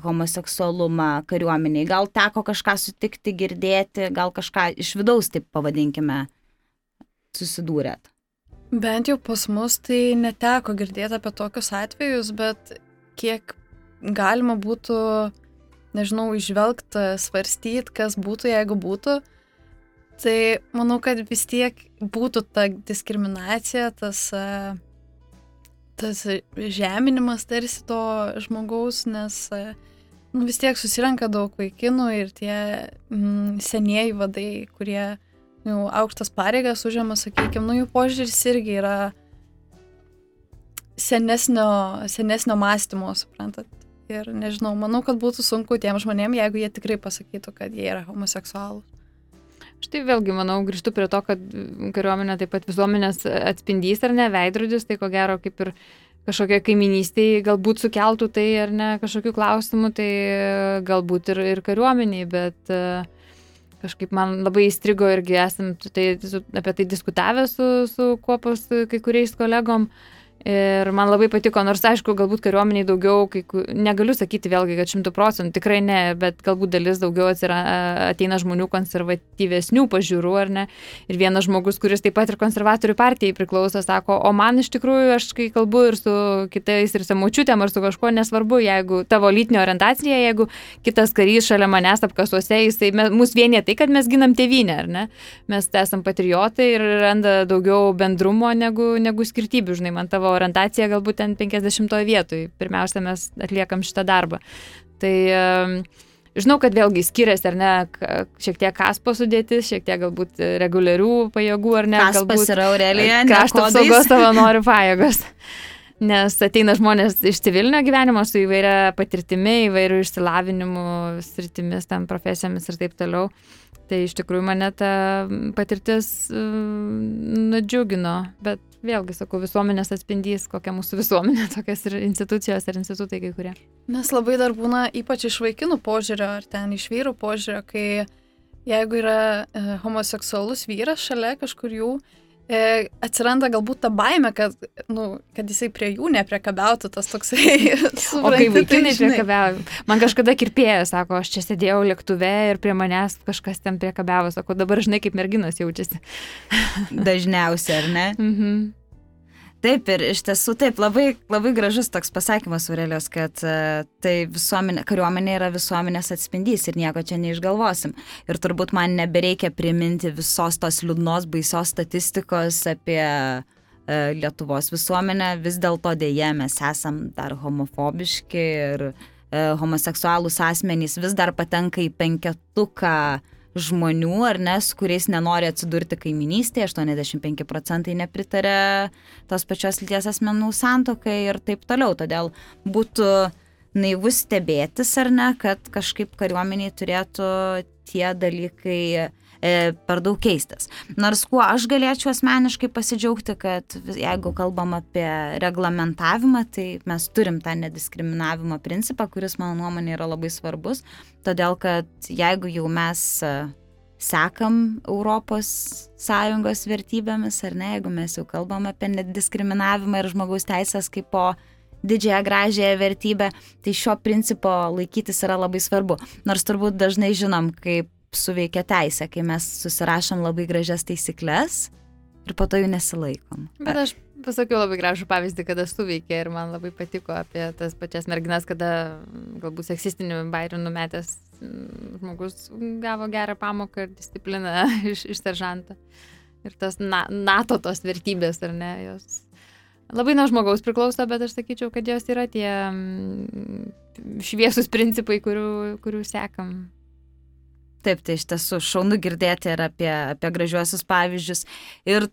homoseksualumą kariuomeniai? Gal teko kažką sutikti, girdėti, gal kažką iš vidaus, taip pavadinkime, susidūrėt? Bent jau pas mus tai neteko girdėti apie tokius atvejus, bet kiek galima būtų nežinau, išvelgti, svarstyti, kas būtų, jeigu būtų, tai manau, kad vis tiek būtų ta diskriminacija, tas, tas žeminimas tarsi to žmogaus, nes nu, vis tiek susirenka daug vaikinų ir tie mm, senieji vadai, kurie jau aukštas pareigas užėmė, sakykime, nu jų požiūris irgi yra senesnio, senesnio mąstymo, suprantat. Ir nežinau, manau, kad būtų sunku tiem žmonėm, jeigu jie tikrai pasakytų, kad jie yra homoseksualūs. Aš tai vėlgi, manau, grįžtu prie to, kad kariuomenė taip pat visuomenės atspindys ar ne, veidrodis, tai ko gero kaip ir kažkokia kaiminystėje galbūt sukeltų tai ar ne kažkokių klausimų, tai galbūt ir, ir kariuomeniai, bet uh, kažkaip man labai įstrigo irgi esam tai, apie tai diskutavę su, su kuopos kai kuriais kolegom. Uh, Ir man labai patiko, nors aišku, galbūt kariuomeniai daugiau, kai, negaliu sakyti vėlgi, kad šimtų procentų, tikrai ne, bet galbūt dalis daugiau atsira, ateina žmonių konservatyvesnių pažiūrų, ar ne. Ir vienas žmogus, kuris taip pat ir konservatorių partijai priklauso, sako, o man iš tikrųjų, aš kai kalbu ir su kitais, ir su mačiutėm, ar su kažkuo nesvarbu, jeigu tavo lytinė orientacija, jeigu kitas karys šalia manęs apkasuose, jisai mus vienė tai, kad mes ginam tėvynę, ar ne. Mes esame patriotai ir randa daugiau bendrumo negu, negu skirtybių, žinai, man tavo orientacija galbūt ten 50 vietoj. Pirmiausia, mes atliekam šitą darbą. Tai žinau, kad vėlgi skiriasi, ar ne, šiek tiek kaspo sudėtis, šiek tiek galbūt reguliarių pajėgų, ar ne. Kaspas galbūt yra Aurelija, krašto apsaugos savanorių pajėgos. Nes ateina žmonės iš civilinio gyvenimo su įvairia patirtimi, įvairių išsilavinimų, sritimis, tam profesijomis ir taip toliau. Tai iš tikrųjų mane ta patirtis uh, nudžiugino, bet vėlgi sakau, visuomenės atspindys, kokia mūsų visuomenė, [laughs] tokias ir institucijos ir institutai kai kurie. Nes labai dar būna ypač iš vaikinų požiūrio ar ten iš vyrų požiūrio, kai jeigu yra e, homoseksualus vyras šalia kažkur jų, e, atsiranda galbūt ta baime, kad, nu, kad jisai prie jų nepriekabiautų tas toksai. [laughs] o kai vaikinai tai, priekabiauja, man kažkada kirpėjo, sako, aš čia sėdėjau lėktuve ir prie manęs kažkas ten priekabiavo, sako, dabar žinai, kaip merginos jaučiasi. Dažniausiai, ar ne? mhm. Taip, ir iš tiesų taip, labai, labai gražus toks pasakymas, Aurelijos, kad uh, tai visuomenė, kariuomenė yra visuomenės atspindys ir nieko čia neišgalvosim. Ir turbūt man nebereikia priminti visos tos liūdnos, baisios statistikos apie uh, Lietuvos visuomenę. Vis dėlto dėje mes esam dar homofobiški ir uh, homoseksualūs asmenys vis dar patenka į penketuką uh, žmonių, ar ne, su kuriais nenori atsidurti kaiminystėje, 85 procentai nepritarė tos pačios lyties asmenų santokai ir taip toliau. Todėl būtų naivus stebėtis, ar ne, kad kažkaip kariuomeniai turėtų tie dalykai e, per daug keistas. Nors kuo aš galėčiau asmeniškai pasidžiaugti, kad jeigu kalbam apie reglamentavimą, tai mes turim tą nediskriminavimo principą, kuris mano nuomonė yra labai svarbus, todėl kad jeigu jau mes e, sekam Europos Sąjungos vertybėmis, ar ne, jeigu mes jau kalbam apie nediskriminavimą ir žmogaus teisės kaip po didžiąją gražiąją vertybę, tai šio principo laikytis yra labai svarbu. Nors turbūt dažnai žinom, kaip suveikia teisė, kai mes susirašom labai gražias taisyklės ir po to jų nesilaikom. Bet aš pasakiau labai gražų pavyzdį, kada suveikė ir man labai patiko apie tas pačias merginas, kada galbūt seksistinių bairių numetęs žmogus gavo gerą pamoką ir discipliną [laughs] iš, iš seržanto. Ir tas na, NATO tos vertybės, ar ne, jos labai nuo žmogaus priklauso, bet aš sakyčiau, kad jos yra tie mm, šviesus principai, kurių, kurių sekam. Taip, tai iš tiesų šaunu girdėti ir apie, apie gražiuosius pavyzdžius. Ir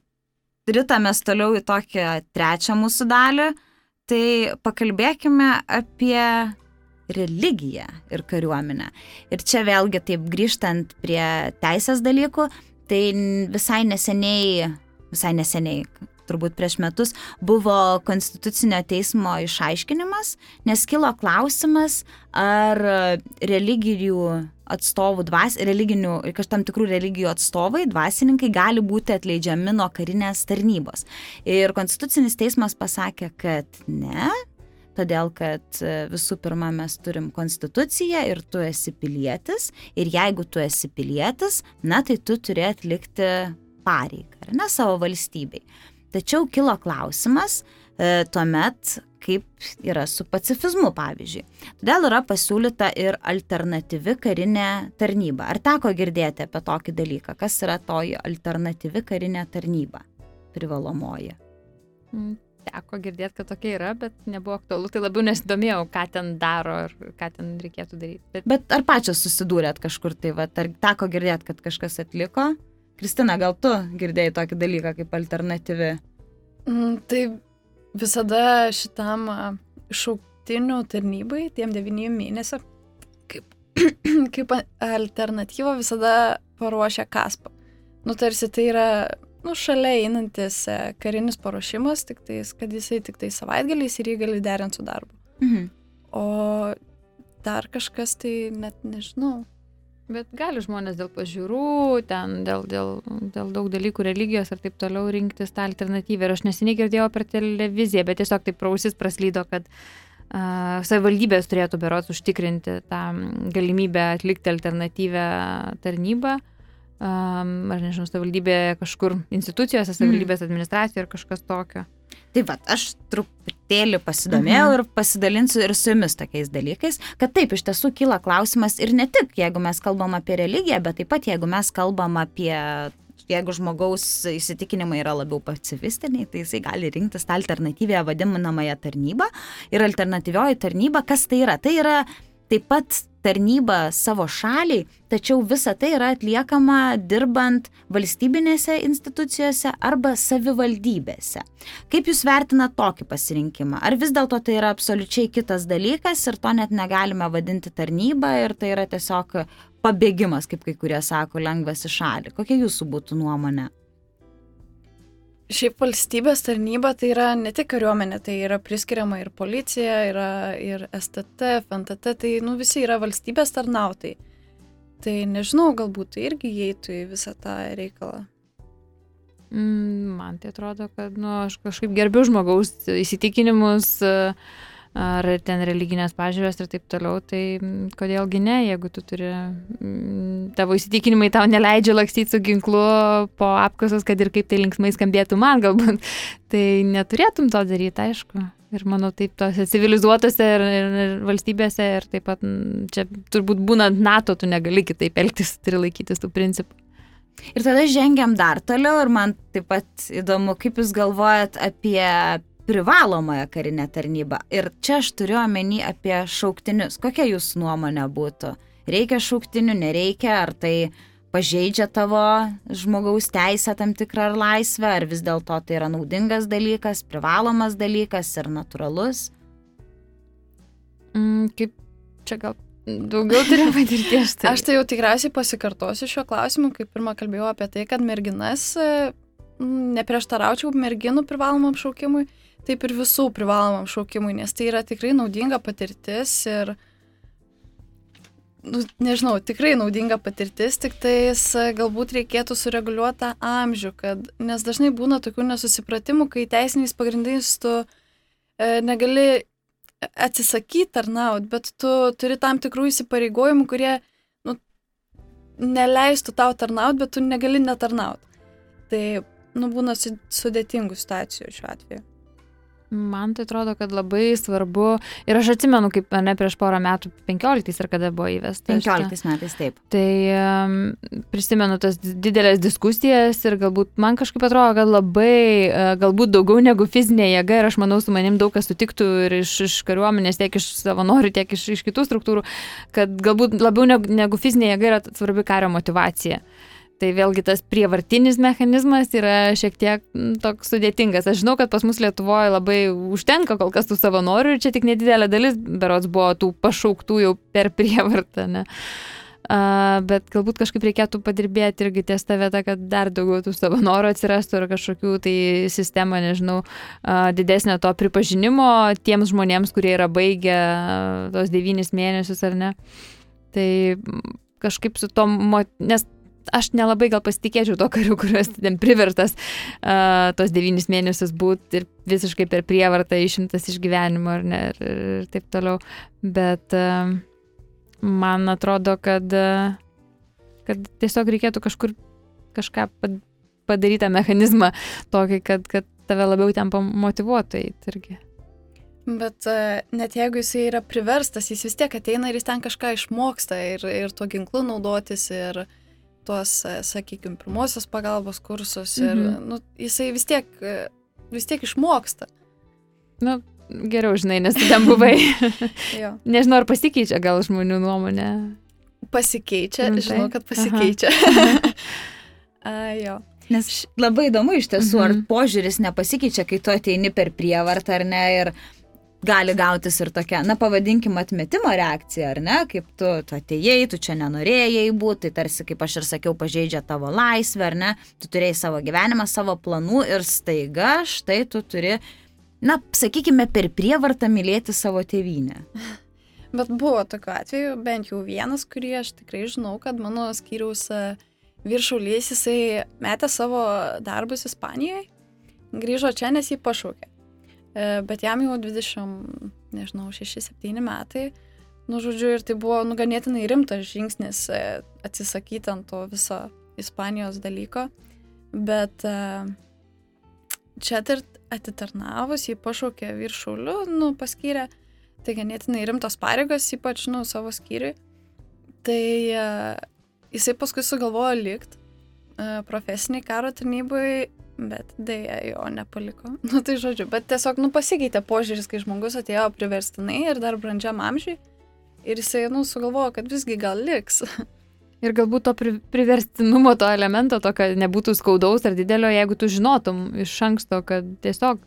ritamės toliau į tokią trečią mūsų dalį, tai pakalbėkime apie religiją ir kariuomenę. Ir čia vėlgi taip grįžtant prie teisės dalykų, tai visai neseniai, visai neseniai, turbūt prieš metus, buvo Konstitucinio teismo išaiškinimas, nes kilo klausimas, ar religijų atstovų, dvas, religinių, tam tikrų religijų atstovai, dvasininkai gali būti atleidžiami nuo karinės tarnybos. Ir Konstitucinis teismas pasakė, kad ne, todėl kad visų pirma mes turim konstituciją ir tu esi pilietis ir jeigu tu esi pilietis, na tai tu turi atlikti pareigą, ar ne savo valstybei. Tačiau kilo klausimas e, tuomet, kaip yra su pacifizmu, pavyzdžiui. Todėl yra pasiūlyta ir alternatyvi karinė tarnyba. Ar teko girdėti apie tokį dalyką? Kas yra toji alternatyvi karinė tarnyba? Privalomoji. Mm, teko girdėti, kad tokia yra, bet nebuvo aktualu, tai labiau nesidomėjau, ką ten daro ir ką ten reikėtų daryti. Bet, bet ar pačios susidūrėt kažkur tai, va, ar teko girdėti, kad kažkas atliko? Kristina, gal tu girdėjai tokį dalyką kaip alternatyvi? Mm, tai visada šitam šauktinių tarnybai, tiem devyniem mėnesiam, kaip, [clears throat] kaip alternatyva visada paruošia kaspą. Nu, tarsi tai yra, nu, šalia einantis e, karinis paruošimas, tik tais, kad jisai tik tai savaitgaliais ir jį gali derinti su darbu. Mhm. O dar kažkas tai net nežinau. Bet gali žmonės dėl pažiūrų, ten, dėl, dėl, dėl daug dalykų religijos ir taip toliau rinktis tą alternatyvą. Ir aš neseniai girdėjau per televiziją, bet tiesiog taip prausis praslydo, kad uh, savivaldybės turėtų berots užtikrinti tą galimybę atlikti alternatyvę tarnybą. Um, ar nežinau, savivaldybė kažkur institucijose, savivaldybės administracijoje ar kažkas tokio. Tai va, aš truputėlį pasidomėjau mhm. ir pasidalinsiu ir su jumis tokiais dalykais, kad taip, iš tiesų kyla klausimas ir ne tik, jeigu mes kalbam apie religiją, bet taip pat, jeigu mes kalbam apie jeigu žmogaus įsitikinimai yra labiau pacifistiniai, tai jisai gali rinktis tą alternatyvę vadinamąją tarnybą. Ir alternatyvioji tarnyba, kas tai yra? Tai yra taip pat tarnybą savo šaliai, tačiau visa tai yra atliekama dirbant valstybinėse institucijose arba savivaldybėse. Kaip Jūs vertinate tokį pasirinkimą? Ar vis dėlto tai yra absoliučiai kitas dalykas ir to net negalime vadinti tarnyba ir tai yra tiesiog pabėgimas, kaip kai kurie sako, lengvas į šalį? Kokia Jūsų būtų nuomonė? Šiaip valstybės tarnyba tai yra ne tik kariuomenė, tai yra priskiriama ir policija, yra ir STT, FNTT, tai nu, visi yra valstybės tarnautai. Tai nežinau, galbūt tai irgi įeitų į visą tą reikalą. Mm, man tai atrodo, kad nu, aš kažkaip gerbiu žmogaus įsitikinimus. Uh, ar ten religinės pažiūros ir taip toliau, tai kodėlgi ne, jeigu tu turi, tavo įsitikinimai tau neleidžia lakstyti su ginklu po apkasus, kad ir kaip tai linksmai skambėtų man galbūt, [laughs] tai neturėtum to daryti, aišku. Ir manau, taip tose civilizuotose ir, ir, ir valstybėse ir taip pat čia turbūt būnant NATO, tu negali kitaip elgtis, turi laikytis tų principų. Ir tada žengiam dar toliau ir man taip pat įdomu, kaip Jūs galvojat apie privalomąją karinę tarnybą. Ir čia aš turiu omeny apie šauktinius. Kokia jūsų nuomonė būtų? Reikia šauktinių, nereikia, ar tai pažeidžia tavo žmogaus teisę tam tikrą ar laisvę, ar vis dėlto tai yra naudingas dalykas, privalomas dalykas ir natūralus? Mm, kaip čia gal daugiau turiu [laughs] patirties. Tai. Aš tai jau tikriausiai pasikartosiu šiuo klausimu, kaip pirmą kalbėjau apie tai, kad merginas neprieštaraučiau merginų privalomam šaukimui, taip ir visų privalomam šaukimui, nes tai yra tikrai naudinga patirtis ir, nu, nežinau, tikrai naudinga patirtis, tik tais e, galbūt reikėtų sureguliuoti tą amžių, kad, nes dažnai būna tokių nesusipratimų, kai teisiniais pagrindais tu e, negali atsisakyti tarnauti, bet tu turi tam tikrų įsipareigojimų, kurie nu, neleistų tau tarnauti, bet tu negali netarnauti. Tai nu, būna sudėtingų situacijų šiuo atveju. Man tai atrodo, kad labai svarbu, ir aš atsimenu, kaip ne prieš porą metų, 15 ar kada buvo įvestas. 15 metais taip. Tai um, prisimenu tas didelės diskusijas ir galbūt man kažkaip atrodo, kad labai, uh, galbūt daugiau negu fizinė jėga ir aš manau, su manim daug kas sutiktų ir iš, iš kariuomenės, tiek iš savanorių, tiek iš, iš kitų struktūrų, kad galbūt labiau negu, negu fizinė jėga yra svarbi kario motivacija. Uh, Tai vėlgi tas prievartinis mechanizmas yra šiek tiek toks sudėtingas. Aš žinau, kad pas mus Lietuvoje labai užtenka kol kas tų savanorių ir čia tik nedidelė dalis berots buvo tų pašauktų jau per prievartą. Ne? Uh, bet galbūt kažkaip reikėtų padirbėti irgi ties tą vietą, kad dar daugiau tų savanorių atsirastų ir kažkokių tai sistemą, nežinau, uh, didesnio to pripažinimo tiems žmonėms, kurie yra baigę uh, tos devynis mėnesius ar ne. Tai kažkaip su tom, nes aš nelabai gal pasitikėčiau to kariu, kuriuos ten priverstas uh, tos devynis mėnesius būti ir visiškai per prievartą išimtas iš gyvenimo ar ne, ir, ir taip toliau. Bet uh, man atrodo, kad, uh, kad tiesiog reikėtų kažkur kažką padarytą mechanizmą tokį, kad, kad tave labiau ten pamotivuotų eiti irgi. Bet net jeigu jisai yra priverstas, jis vis tiek ateina ir jis ten kažką išmoksta ir, ir tuo ginklu naudotis ir, uh, tuos, e, sakykime, pirmosios pagalbos kursus ir mhm. nu, jisai vis tiek, e, vis tiek išmoksta. Nu, geriau žinai, nes tu ten buvai. [laughs] Nežinau, ar pasikeičia gal žmonių nuomonė. Pasikeičia, mm, žinau, kad pasikeičia. [laughs] A, jo. Nes labai įdomu iš tiesų, mhm. ar požiūris nepasikeičia, kai tu ateini per prievartą ar ne. Ir gali gautis ir tokia, na pavadinkim, atmetimo reakcija, ar ne, kaip tu, tu atėjai, tu čia nenorėjai būti, tai tarsi, kaip aš ir sakiau, pažeidžia tavo laisvę, ar ne, tu turėjai savo gyvenimą, savo planų ir staiga štai tu turi, na, sakykime, per prievartą mylėti savo tėvynę. Bet buvo tokiu atveju, bent jau vienas, kurį aš tikrai žinau, kad mano skyriaus e, viršaulys jisai metė savo darbus Ispanijoje, grįžo čia, nes jį pašaukė. E, bet jam jau 20, nežinau, 6-7 metai. Nu, žodžiu, ir tai buvo nuganėtinai rimtas žingsnis e, atsisakyti ant to viso Ispanijos dalyko. Bet e, čia ir atitarnavus, jį pašaukė viršuliu, nu, paskyrė, tai ganėtinai rimtos pareigos, ypač, nu, savo skyriui. Tai jisai paskui sugalvojo likti profesiniai karo tarnybai bet dėja jo nepaliko. [laughs] Nu tai žodžiu, bet tiesiog nu, pasikeitė požiūris, kai žmogus atėjo priverstinai ir dar brandžiam amžiui ir jisai nu, sugalvojo, kad visgi gal liks. [laughs] Ir galbūt to priverstinumo, to elemento, to, kad nebūtų skaudaus ar didelio, jeigu tu žinotum iš anksto, kad tiesiog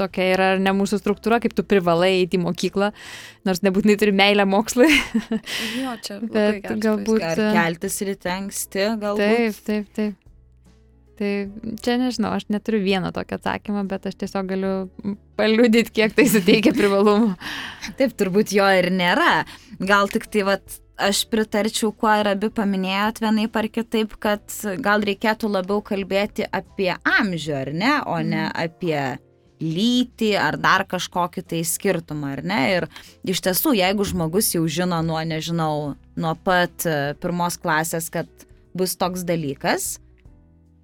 tokia yra ne mūsų struktūra, kaip tu privalai eiti į mokyklą, nors nebūtinai turi meilę mokslui. jo, čia. [laughs] Bet galbūt. Ar keltis ryte anksti, galbūt. Taip, taip, taip. Tai čia nežinau, aš neturiu vieno tokio atsakymo, bet aš tiesiog galiu paliudyti, kiek tai suteikia privalumų. [laughs] Taip, turbūt jo ir nėra. Gal tik tai, vat, aš pritarčiau, kuo ir abi paminėjot vienaip ar kitaip, kad gal reikėtų labiau kalbėti apie amžių, ar ne, o ne mm. apie lytį ar dar kažkokį tai skirtumą, ar ne? Ir iš tiesų, jeigu žmogus jau žino nuo, nežinau, nuo pat pirmos klasės, kad bus toks dalykas,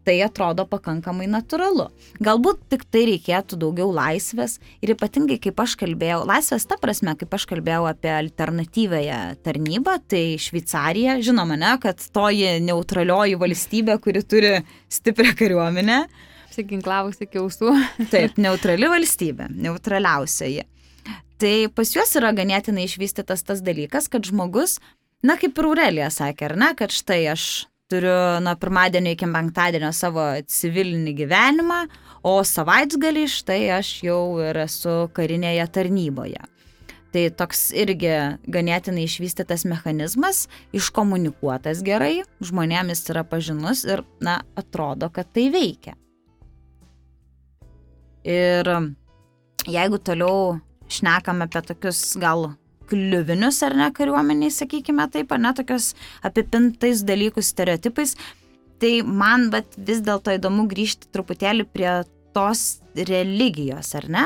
tai atrodo pakankamai natūralu. Galbūt tik tai reikėtų daugiau laisvės ir ypatingai kaip aš kalbėjau, laisvės ta prasme, kaip aš kalbėjau apie alternatyvęją tarnybą, tai Šveicarija, žinoma, ne, kad toji neutralioji valstybė, kuri turi stiprią kariuomenę. Apsiginklavusi iki ausų. [laughs] Taip, neutrali valstybė, neutraliausioji. Tai pas juos yra ganėtinai išvystytas tas dalykas, kad žmogus, na kaip ir Aurelija sakė, ar ne, kad štai aš turiu nuo pirmadienio iki penktadienio savo civilinį gyvenimą, o savaitgalį štai aš jau ir esu karinėje tarnyboje. Tai toks irgi ganėtinai išvystytas mechanizmas, iškomunikuotas gerai, žmonėmis yra pažinus ir, na, atrodo, kad tai veikia. Ir jeigu toliau šnekam apie tokius gal kliuvinius ar ne kariuomeniai, sakykime taip, ar ne tokios apipintais dalykus, stereotipais. Tai man bet vis dėlto įdomu grįžti truputėlį prie tos religijos, ar ne?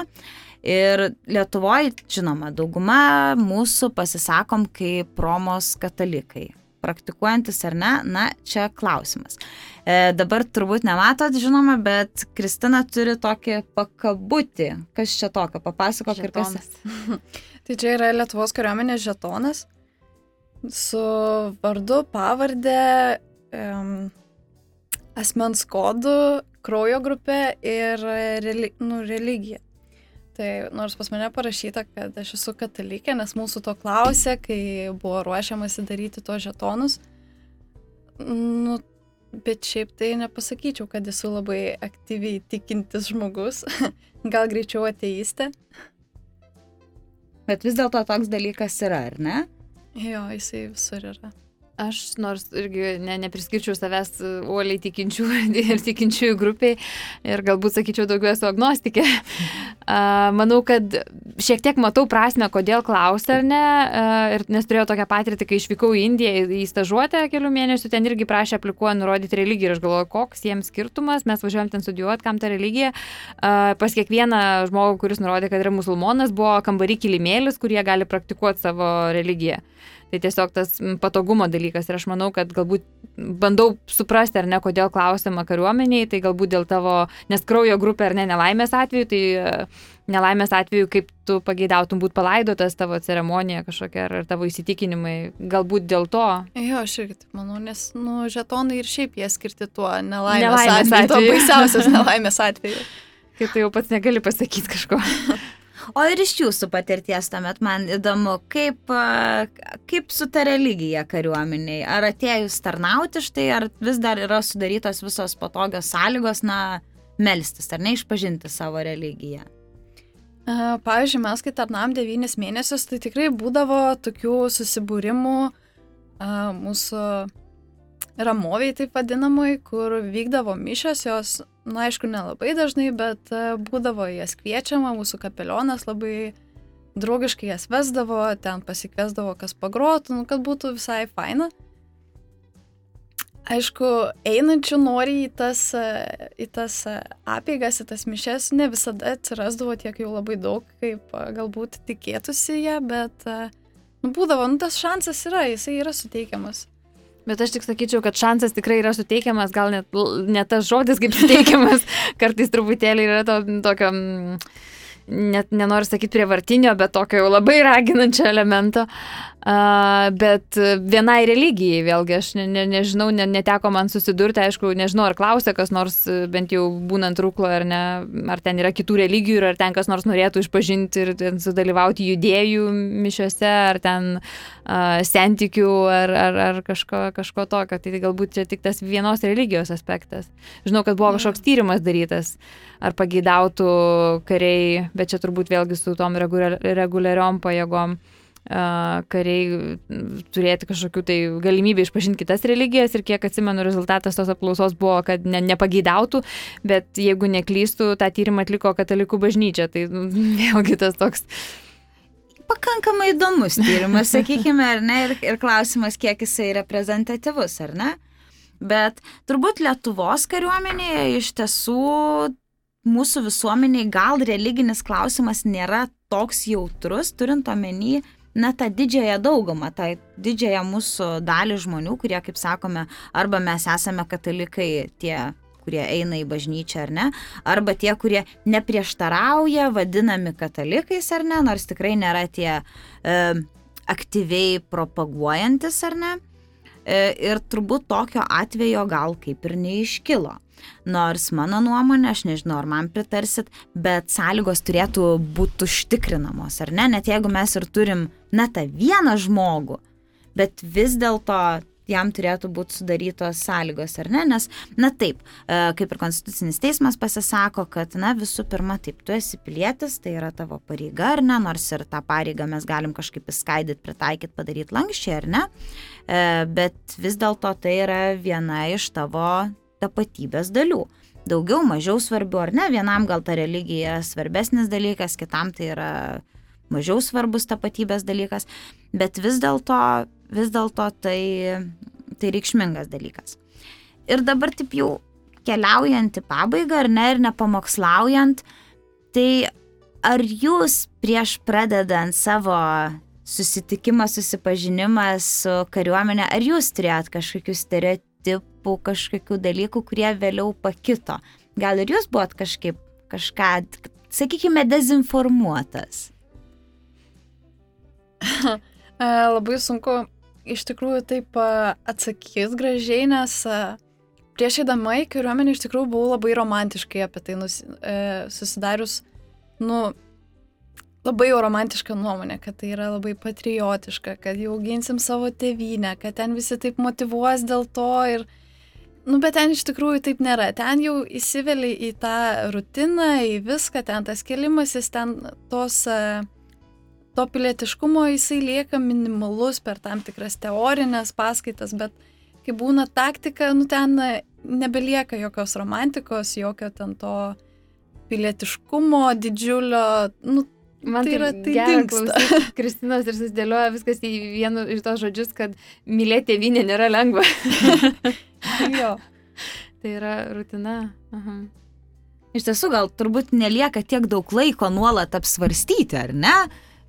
Ir Lietuvoje, žinoma, dauguma mūsų pasisakom kaip Romos katalikai. Praktikuojantis ar ne, na, čia klausimas. E, dabar turbūt nematot, žinoma, bet Kristina turi tokį pakabutį. Kas čia tokio? Papasakok ir kas. [laughs] tai čia yra Lietuvos kariuomenės žetonas su vardu, pavardė, um, asmens kodu, kraujo grupė ir reli nu, religija. Tai nors pas mane parašyta, kad aš esu katalikė, nes mūsų to klausė, kai buvo ruošiamasi daryti to žetonus. Nu, bet šiaip tai nepasakyčiau, kad esu labai aktyviai tikintis žmogus, [laughs] gal greičiau ateistė. Bet vis dėlto toks dalykas yra, ar ne? Jo, jisai visur yra. Aš nors irgi ne, nepriskirčiau savęs uoliai tikinčių [laughs] ir tikinčiųjų grupiai ir galbūt sakyčiau daugiau esu agnostikė. Manau, kad šiek tiek matau prasme, kodėl klausia ar ne, ir nes turėjau tokią patirtį, kai išvykau į Indiją į stažuotę kelių mėnesių, ten irgi prašė aplikuoti nurodyti religiją ir aš galvoju, koks jiems skirtumas, mes važiuojam ten studijuoti, kam ta religija. Pas kiekvieną žmogų, kuris nurodė, kad yra musulmonas, buvo kambarį kilimėlis, kurie gali praktikuoti savo religiją. Tai tiesiog tas patogumo dalykas ir aš manau, kad galbūt bandau suprasti, ar ne, kodėl klausima kariuomeniai, tai galbūt dėl tavo, nes kraujo grupė ar ne nelaimės atveju, tai e, nelaimės atveju, kaip tu pageidautum būti palaidotas tavo ceremonija kažkokia ar, tavo įsitikinimai, galbūt dėl to. Jo, aš irgi taip manau, nes, nu, žetonai ir šiaip jie skirti tuo nelaimės, nelaimės atveju, atveju. baisiausias [laughs] nelaimės atveju. Kaip tai jau pats negali pasakyti kažko. [laughs] O ir iš jūsų patirties tuomet man įdomu, kaip, kaip su ta religija kariuomeniai? Ar atėjus tarnauti štai, ar vis dar yra sudarytos visos patogios sąlygos, na, melstis, ar ne išpažinti savo religiją? Pavyzdžiui, mes kai tarnam devynis mėnesius, tai tikrai būdavo tokių susibūrimų mūsų ramoviai taip vadinamai, kur vykdavo mišios, jos, na aišku, nelabai dažnai, bet e, būdavo jas kviečiama, mūsų kapelionas labai draugiškai jas vesdavo, ten pasikviesdavo, kas pagrotų, nu, kad būtų visai faina. Aišku, einančių nori į tas, e, į tas e, apėgas, į tas mišes, ne visada atsirasdavo tiek jau labai daug, kaip galbūt tikėtųsi jie, bet nu, būdavo, nu, tas šansas yra, jisai yra suteikiamas. Bet aš tik sakyčiau, kad šansas tikrai yra suteikiamas, gal net ne tas žodis kaip suteikiamas, [laughs] kartais truputėlį yra to tokio... Mm, net nenoriu sakyti prievartinio, bet tokio jau labai raginančio elemento. Uh, bet vienai religijai, vėlgi, aš ne, ne, nežinau, ne, neteko man susidurti, aišku, nežinau, ar klausė kas nors, bent jau būnant rūklo, ar ne, ar ten yra kitų religijų, ar ten kas nors norėtų išpažinti ir sudalyvauti judėjų mišiuose, ar ten uh, sentikių, ar, ar, ar kažko, kažko tokio. Tai galbūt čia tik tas vienos religijos aspektas. Žinau, kad buvo kažkoks tyrimas darytas, ar pageidautų kariai, bet čia turbūt vėlgi su tom reguliariom pajėgom kariai turėti kažkokių tai galimybę išpažinti kitas religijas ir kiek atsimenu rezultatas tos apklausos buvo, kad ne, nepageidautų, bet jeigu neklystų, tą tyrimą atliko katalikų bažnyčia, tai [laughs] vėlgi tas toks pakankamai įdomus tyrimas, [laughs] sakykime, ar ne, ir, ir klausimas, kiek jisai reprezentatyvus, ar ne. Bet turbūt Lietuvos kariuomenėje iš tiesų mūsų visuomeniai gal religinis klausimas nėra toks jautrus, turint omeny na, tą didžiąją daugumą, tą didžiąją mūsų dalį žmonių, kurie, kaip sakome, arba mes esame katalikai tie kurie eina į bažnyčią ar ne, arba tie, kurie neprieštarauja, vadinami katalikais ar ne, nors tikrai nėra tie e, aktyviai propaguojantis ar ne. E, ir turbūt tokio atvejo gal kaip ir neiškilo. Nors mano nuomonė, aš nežinau, ar man pritarsit, bet sąlygos turėtų būti užtikrinamos, ar ne? Net jeigu mes ir turim, na, tą vieną žmogų, bet vis dėlto jam turėtų būti sudarytos sąlygos, ar ne? Nes, na taip, e, kaip ir Konstitucinis teismas pasisako, kad, na, visų pirma, taip, tu esi pilietis, tai yra tavo pareiga, ar ne? Nors ir tą pareigą mes galim kažkaip įskaidyti, pritaikyti, padaryti lankščiai, ar ne? E, bet vis dėlto tai yra viena iš tavo tapatybės dalių. Daugiau, mažiau svarbių ar ne, vienam gal ta religija yra svarbesnis dalykas, kitam tai yra mažiau svarbus tapatybės dalykas, bet vis dėlto vis dėlto tai, tai reikšmingas dalykas. Ir dabar taip jau keliaujant į pabaigą ar ne, ir nepamokslaujant, tai ar jūs prieš pradedant savo susitikimą, susipažinimą su kariuomenė, ar jūs turėjot kažkokių stereotipų, kažkokių dalykų, kurie vėliau pakito? Gal ir jūs buvot kažkaip kažką, sakykime, dezinformuotas? [laughs] Labai sunku iš tikrųjų taip atsakys gražiai, nes prieš eidama į kariuomenę iš tikrųjų buvau labai romantiškai apie tai nus, e, susidarius, nu, labai jau romantiška nuomonė, kad tai yra labai patriotiška, kad jau ginsim savo tėvynę, kad ten visi taip motivuos dėl to ir, nu, bet ten iš tikrųjų taip nėra. Ten jau įsiveli į tą rutiną, į viską, ten tas kelimasis, ten tos... Uh, to pilietiškumo jisai lieka minimalus per tam tikras teorinės paskaitas, bet kai būna taktika, nu ten nebelieka jokios romantikos, jokio ten to pilietiškumo didžiulio, nu, Man tai, yra tai dinksta. [laughs] Kristinos ir susidėlioja viskas į vienu iš tos žodžius, kad mylėti tėvynė nėra lengva. [laughs] jo. Tai yra rutina. Aha. Iš tiesų, gal turbūt nelieka tiek daug laiko nuolat apsvarstyti, ar ne?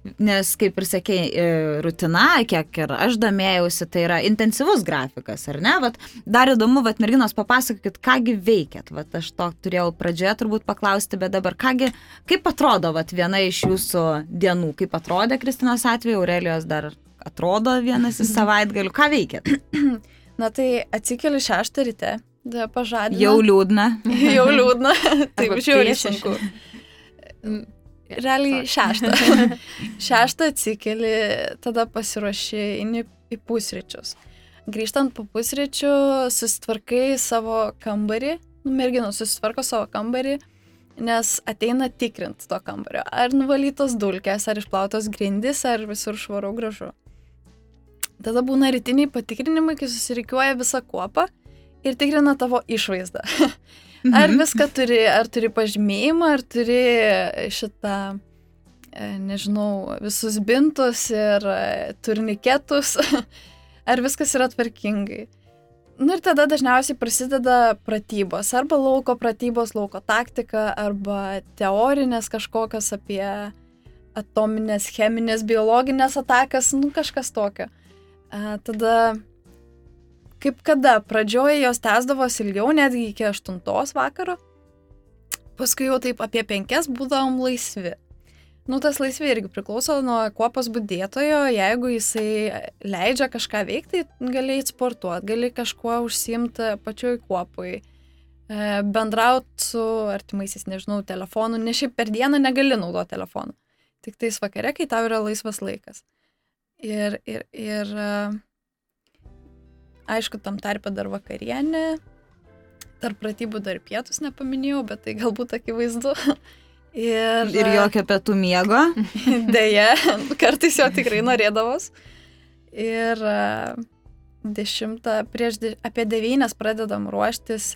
Nes, kaip ir sakėjai, e, rutina, kiek ir aš domėjausi, tai yra intensyvus grafikas, ar ne? Vat, dar įdomu, vat, merginos, papasakokit, kągi veikėt. Vat, aš to turėjau pradžioje turbūt paklausti, bet dabar kągi, kaip atrodo vat, viena iš jūsų dienų, kaip atrodė Kristinos atveju, Aurelijos dar atrodo vienas į [laughs] savaitgalių, ką veikėt? [clears throat] Na tai atsikeli šeštą ryte, pažadinu. Jau liūdna. [laughs] Jau liūdna, [laughs] taip žiūrėjau sunku. Realiai šeštą. [laughs] šeštą atsikeli, tada pasiruoši eini į pusryčius. Grįžtant po pusryčių, susitvarkai savo kambarį, nu, merginos susitvarko savo kambarį, nes ateina tikrint to kambario. Ar nuvalytos dulkės, ar išplautos grindis, ar visur švaru gražu. Tada būna rytiniai patikrinimai, kai susirikiuoja visa kuopa ir tikrina tavo išvaizdą. [laughs] Ar mhm. viską turi, ar turi pažymėjimą, ar turi šitą, e, nežinau, visus bintus ir e, turniketus, [laughs] ar viskas yra tvarkingai. Nu ir tada dažniausiai prasideda pratybos, arba lauko pratybos, lauko taktika, arba teorinės kažkokios apie atominės, cheminės, biologinės atakas, nu kažkas tokio. A, tada kaip kada, pradžioje jos tęsdavosi ilgiau, netgi iki 8 vakaro, paskui jau taip apie 5 būdavom laisvi. Nu, tas laisvė irgi priklauso nuo kuopos būdėtojo, jeigu jisai leidžia kažką veikti, gali sportuoti, gali kažkuo užsimti pačioj kuopui, e, bendrauti su artimaisiais, nežinau, telefonu, ne šiaip per dieną negali naudoti telefoną, tik tais vakare, kai tau yra laisvas laikas. Ir, ir, ir Aišku, tam tarpe dar vakarienė, tarp pratybų dar pietus nepaminėjau, bet tai galbūt akivaizdu. [laughs] Ir, ir jokio pietų miego. [laughs] Deja, kartais jo tikrai norėdavos. Ir dešimtą, prieš de, apie devynės pradedam ruoštis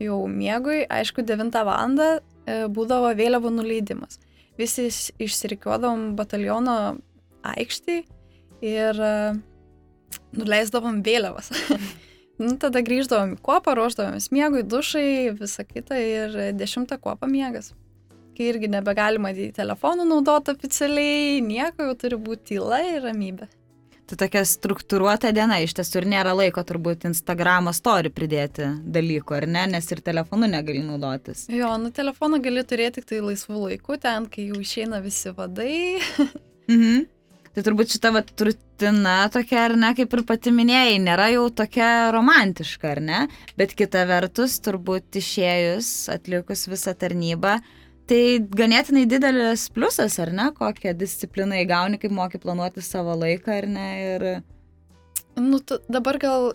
jau miegui. Aišku, devintą valandą e, būdavo vėliavų nuleidimas. Visi išsirikiuodavom bataliono aikštį ir nuleisdavom vėliavas. [laughs] nu, tada grįždavom į kopą, ruoždavomės miegui, dušai, visą kitą ir dešimtą kopą miegas. Kai irgi nebegalima į telefonų naudoti oficialiai, nieko, jau turi būti tyla ir ramybė. Tai tokia struktūruota diena, iš tiesų ir nėra laiko turbūt Instagramo story pridėti dalykų, ar ne, nes ir telefonu negali naudotis. Jo, nu telefoną gali turėti tik tai laisvų laikų, ten, kai jau išeina visi vadai. [laughs] mhm. Tai turbūt šita vat, rutina tokia, ar ne, kaip ir pati minėjai, nėra jau tokia romantiška, ar ne? Bet kita vertus, turbūt išėjus, atlikus visą tarnybą, tai ganėtinai didelis pliusas, ar ne, kokią discipliną įgauni, kaip moki planuoti savo laiką, ar ne? Ir... Nu, dabar gal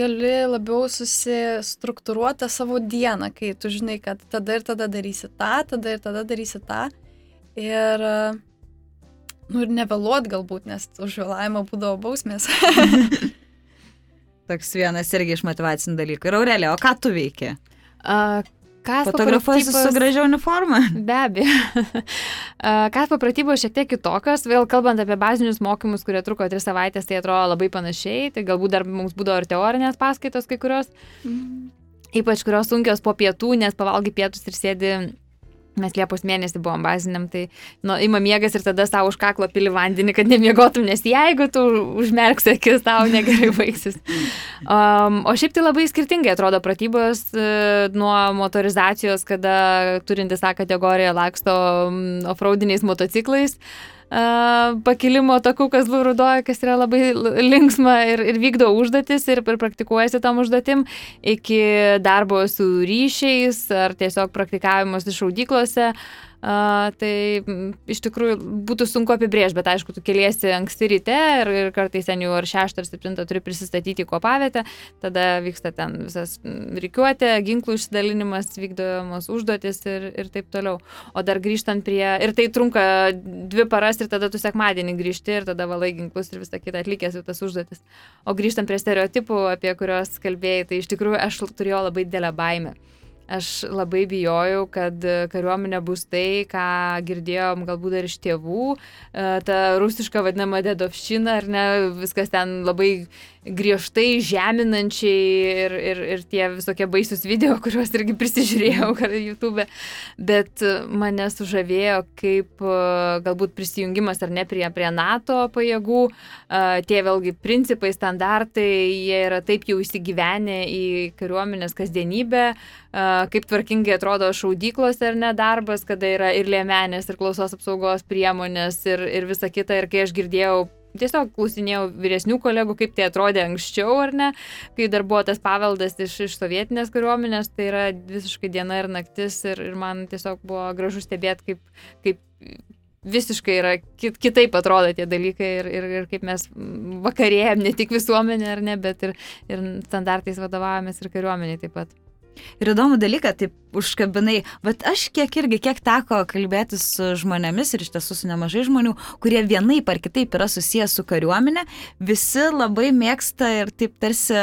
gali labiau susistruktūruoti savo dieną, kai tu žinai, kad tada ir tada darysi tą, tada ir tada darysi tą. Ir uh, Nu ir nevėluot galbūt, nes už vėlavimą būdavo bausmės. [laughs] Toks vienas irgi iš motivacinių dalykų. Ir Aurelė, o ką tu veiki? Uh, Fotografuosi su gražia uniforma? Be abejo. [laughs] Kas papratybos šiek tiek kitokios, vėl kalbant apie bazinius mokymus, kurie truko tris savaitės, tai atrodo labai panašiai, tai galbūt dar mums būdavo ir teorinės paskaitos kai kurios, mm. ypač kurios sunkios po pietų, nes pavalgy pietus ir sėdi Mes Liepos mėnesį buvom baziniam, tai nu, ima miegas ir tada savo už kaklo pili vandenį, kad nemiegotum, nes jeigu tu užmerksi akis, tau negerai baigsis. Um, o šiaip tai labai skirtingai atrodo pratybos uh, nuo motorizacijos, kada turintis tą kategoriją laksto um, offroadiniais motociklais. Uh, pakilimo takų, kas lūrudoja, kas yra labai linksma ir, ir vykdo užduotis ir, ir praktikuojasi tam užduotim, iki darbo su ryšiais ar tiesiog praktikavimas šaudyklose. Uh, Uh, tai m, iš tikrųjų būtų sunku apibrėžti, bet aišku, tu keliesi anksti ryte ir, ir kartais ten jau ar 6 ar 7 turi prisistatyti į kopavietę, tada vyksta ten visas reikiuotė, ginklų išsidalinimas, vykdomos užduotis ir, ir taip toliau. O dar grįžtant prie, ir tai trunka dvi paras ir tada tu sekmadienį grįžti ir tada valai ginklus ir visą kitą atlikęs jau tas užduotis. O grįžtant prie stereotipų, apie kuriuos kalbėjai, tai iš tikrųjų aš turėjau labai didelę baimę. Aš labai bijojau, kad kariuomenė bus tai, ką girdėjom galbūt dar iš tėvų, e, ta rusiška vadinama dedovščina, ar ne, viskas ten labai griežtai žeminančiai ir, ir, ir tie visokie baisus video, [laughs] kuriuos irgi prisižiūrėjau [laughs] YouTube, bet mane sužavėjo kaip e, galbūt prisijungimas ar ne prie, prie NATO pajėgų, e, tie vėlgi principai, standartai, jie yra taip jau įsigyvenę į kariuomenės kasdienybę, e, kaip tvarkingai atrodo šaudyklos ar ne darbas, kada yra ir lėmenės, ir klausos apsaugos priemonės, ir, ir visa kita. Ir kai aš girdėjau tiesiog klausinėjau vyresnių kolegų, kaip tai atrodė anksčiau, ar ne, kai dar buvo tas paveldas iš, iš sovietinės kariuomenės, tai yra visiškai diena ir naktis ir, ir man tiesiog buvo gražu stebėti, kaip, kaip visiškai yra kit, kitaip atrodo tie dalykai ir, ir, ir kaip mes vakarėjom ne tik visuomenė, ar ne, bet ir, ir standartais vadovavomės ir kariuomeniai taip pat. Ir įdomų dalyką, taip užkabinai, bet aš kiek irgi, kiek teko kalbėti su žmonėmis ir iš tiesų su nemažai žmonių, kurie vienaip ar kitaip yra susijęs su kariuomenė, visi labai mėgsta ir taip tarsi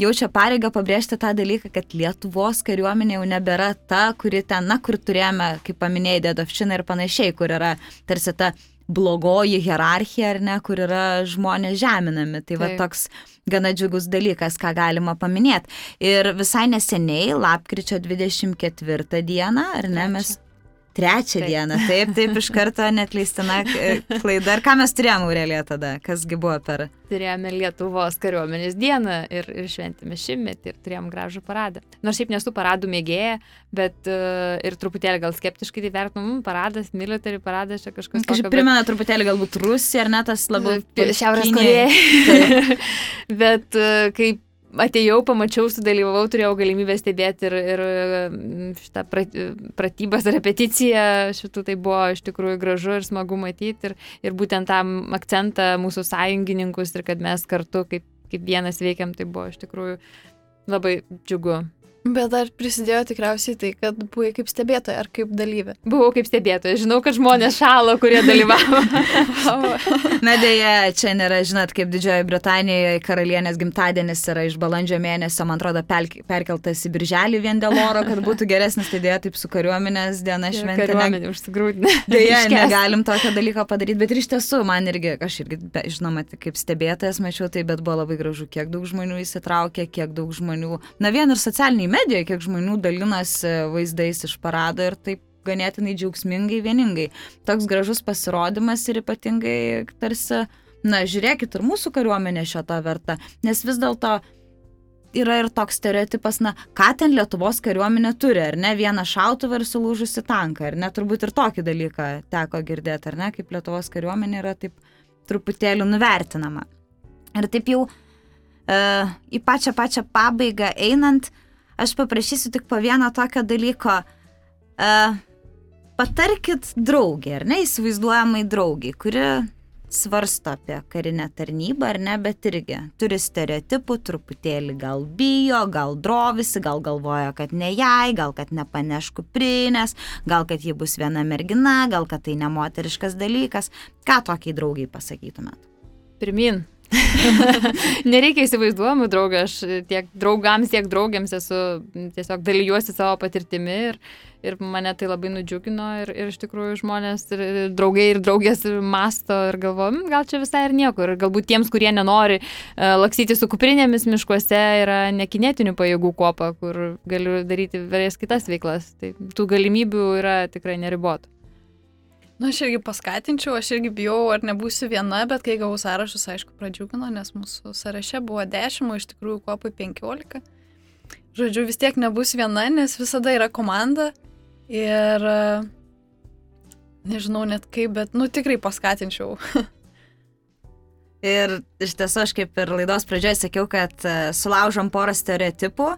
jaučia pareigą pabrėžti tą dalyką, kad Lietuvos kariuomenė jau nebėra ta, kuri ten, na, kur turėjome, kaip paminėjai, Dedovščiną ir panašiai, kur yra tarsi ta blogoji hierarchija, ar ne, kur yra žmonės žeminami. Tai va toks gana džiugus dalykas, ką galima paminėti. Ir visai neseniai, lapkričio 24 dieną, ar ne, mes Trečią taip. dieną, taip, taip, iš karto netleistina klaida. Ir ką mes turėjome Aurelija tada? Kasgi buvo per? Turėjome Lietuvos kariuomenės dieną ir, ir šventėme šimtmetį ir turėjom gražų paradą. Nors šiaip nesu paradų mėgėja, bet uh, ir truputėlį gal skeptiškai tai vertinu, mm, paradas, military paradas, čia kažkas. Kažkaip bet... primena truputėlį galbūt Rusiją, ar net tas labiau Šiaurės [laughs] Korėja. bet uh, kaip atėjau, pamačiau, sudalyvavau, turėjau galimybę stebėti ir, ir mm, šitą pratybas, repeticiją šitų, tai buvo iš tikrųjų gražu ir smagu matyti ir, ir būtent tam akcentą mūsų sąjungininkus ir kad mes kartu kaip, kaip vienas veikiam, tai buvo iš tikrųjų labai džiugu. Bet dar prisidėjo tikriausiai tai, kad buvai kaip stebėtoja ar kaip dalyvė. Buvau kaip stebėtoja. Žinau, kad žmonės šalo, kurie [laughs] dalyvavo. Na dėja, čia nėra, žinot, kaip Didžiojoje Britanijoje karalienės gimtadienis yra iš balandžio mėnesio, man atrodo, perkeltas į birželį vien dėl oro, kad būtų geresnis, tai dėja taip su kariuomenės diena šventė. Kariuomenė užsigrūdinė. Dėja, negalim tokio dalyko padaryti, bet ir iš tiesų, man irgi, aš irgi, žinoma, kaip stebėtojas mačiau tai, bet buvo labai gražu, kiek daug žmonių įsitraukė, kiek daug žmonių, na vien ir socialiniai medijoje, kiek žmonių dalinasi vaizdais iš parado ir taip ganėtinai džiaugsmingai, vieningai. Toks gražus pasirodymas ir ypatingai tarsi, na, žiūrėkit, ir mūsų kariuomenė šio to verta, nes vis dėlto yra ir toks stereotipas, na, ką ten Lietuvos kariuomenė turi, ar ne, vieną šautuvą ir sulūžusi tanką, ar ne, turbūt ir tokį dalyką teko girdėti, ar ne, kaip Lietuvos kariuomenė yra taip truputėlį nuvertinama. Ir taip jau uh, į pačią pačią pabaigą einant, uh, aš paprašysiu tik po vieno tokio dalyko. Uh, patarkit draugį, ar ne, įsivaizduojamai draugiai, kuri svarsto apie karinę tarnybą, ar ne, bet irgi turi stereotipų, truputėlį gal bijo, gal drovisi, gal galvoja, kad ne jai, gal kad nepaneš kuprinės, gal kad ji bus viena mergina, gal kad tai nemoteriškas dalykas. Ką tokiai draugiai pasakytumėt? Pirmin, [laughs] Nereikia įsivaizduojamų draugų, aš tiek draugams, tiek draugiams esu tiesiog dalyjuosi savo patirtimi ir, ir mane tai labai nudžiugino ir, ir iš tikrųjų žmonės ir draugai ir draugės masto ir galvo, gal čia visai ir nieko. Ir galbūt tiems, kurie nenori uh, laksyti su kuprinėmis miškuose, yra nekinėtinių pajėgų kopa, kur galiu daryti vėlės kitas veiklas. Tai tų galimybių yra tikrai neribotų. Na, aš irgi paskatinčiau, aš irgi bijau, ar nebūsiu viena, bet kai gavau sąrašus, aišku, pradžiugino, nes mūsų sąraše buvo 10, o iš tikrųjų kopai 15. Žodžiu, vis tiek nebus viena, nes visada yra komanda ir nežinau net kaip, bet, nu, tikrai paskatinčiau. [laughs] ir iš tiesų, aš kaip ir laidos pradžioje sakiau, kad e, sulaužom porą stereotipų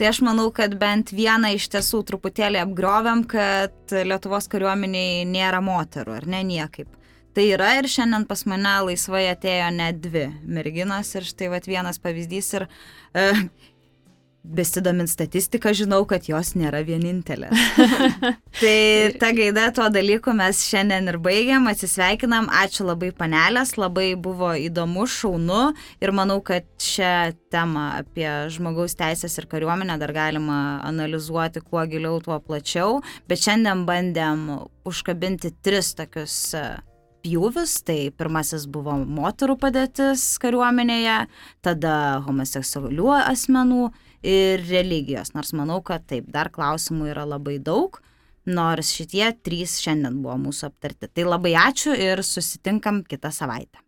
Tai aš manau, kad bent vieną iš tiesų truputėlį apgriovėm, kad Lietuvos kariuomeniai nėra moterų, ar ne niekaip. Tai yra ir šiandien pas mane laisvai atėjo net dvi merginos ir štai vat vienas pavyzdys ir e, besidomint statistiką, žinau, kad jos nėra vienintelės. [laughs] tai ta gaida tuo dalyku mes šiandien ir baigiam, atsisveikinam, ačiū labai panelės, labai buvo įdomu, šaunu ir manau, kad šią temą apie žmogaus teisės ir kariuomenę dar galima analizuoti kuo giliau, tuo plačiau, bet šiandien bandėm užkabinti tris tokius e, pjūvius, tai pirmasis buvo moterų padėtis kariuomenėje, tada homoseksualių asmenų ir religijos. Nors manau, kad taip, dar klausimų yra labai daug, nors šitie trys šiandien buvo mūsų aptarti. Tai labai ačiū ir susitinkam kitą savaitę.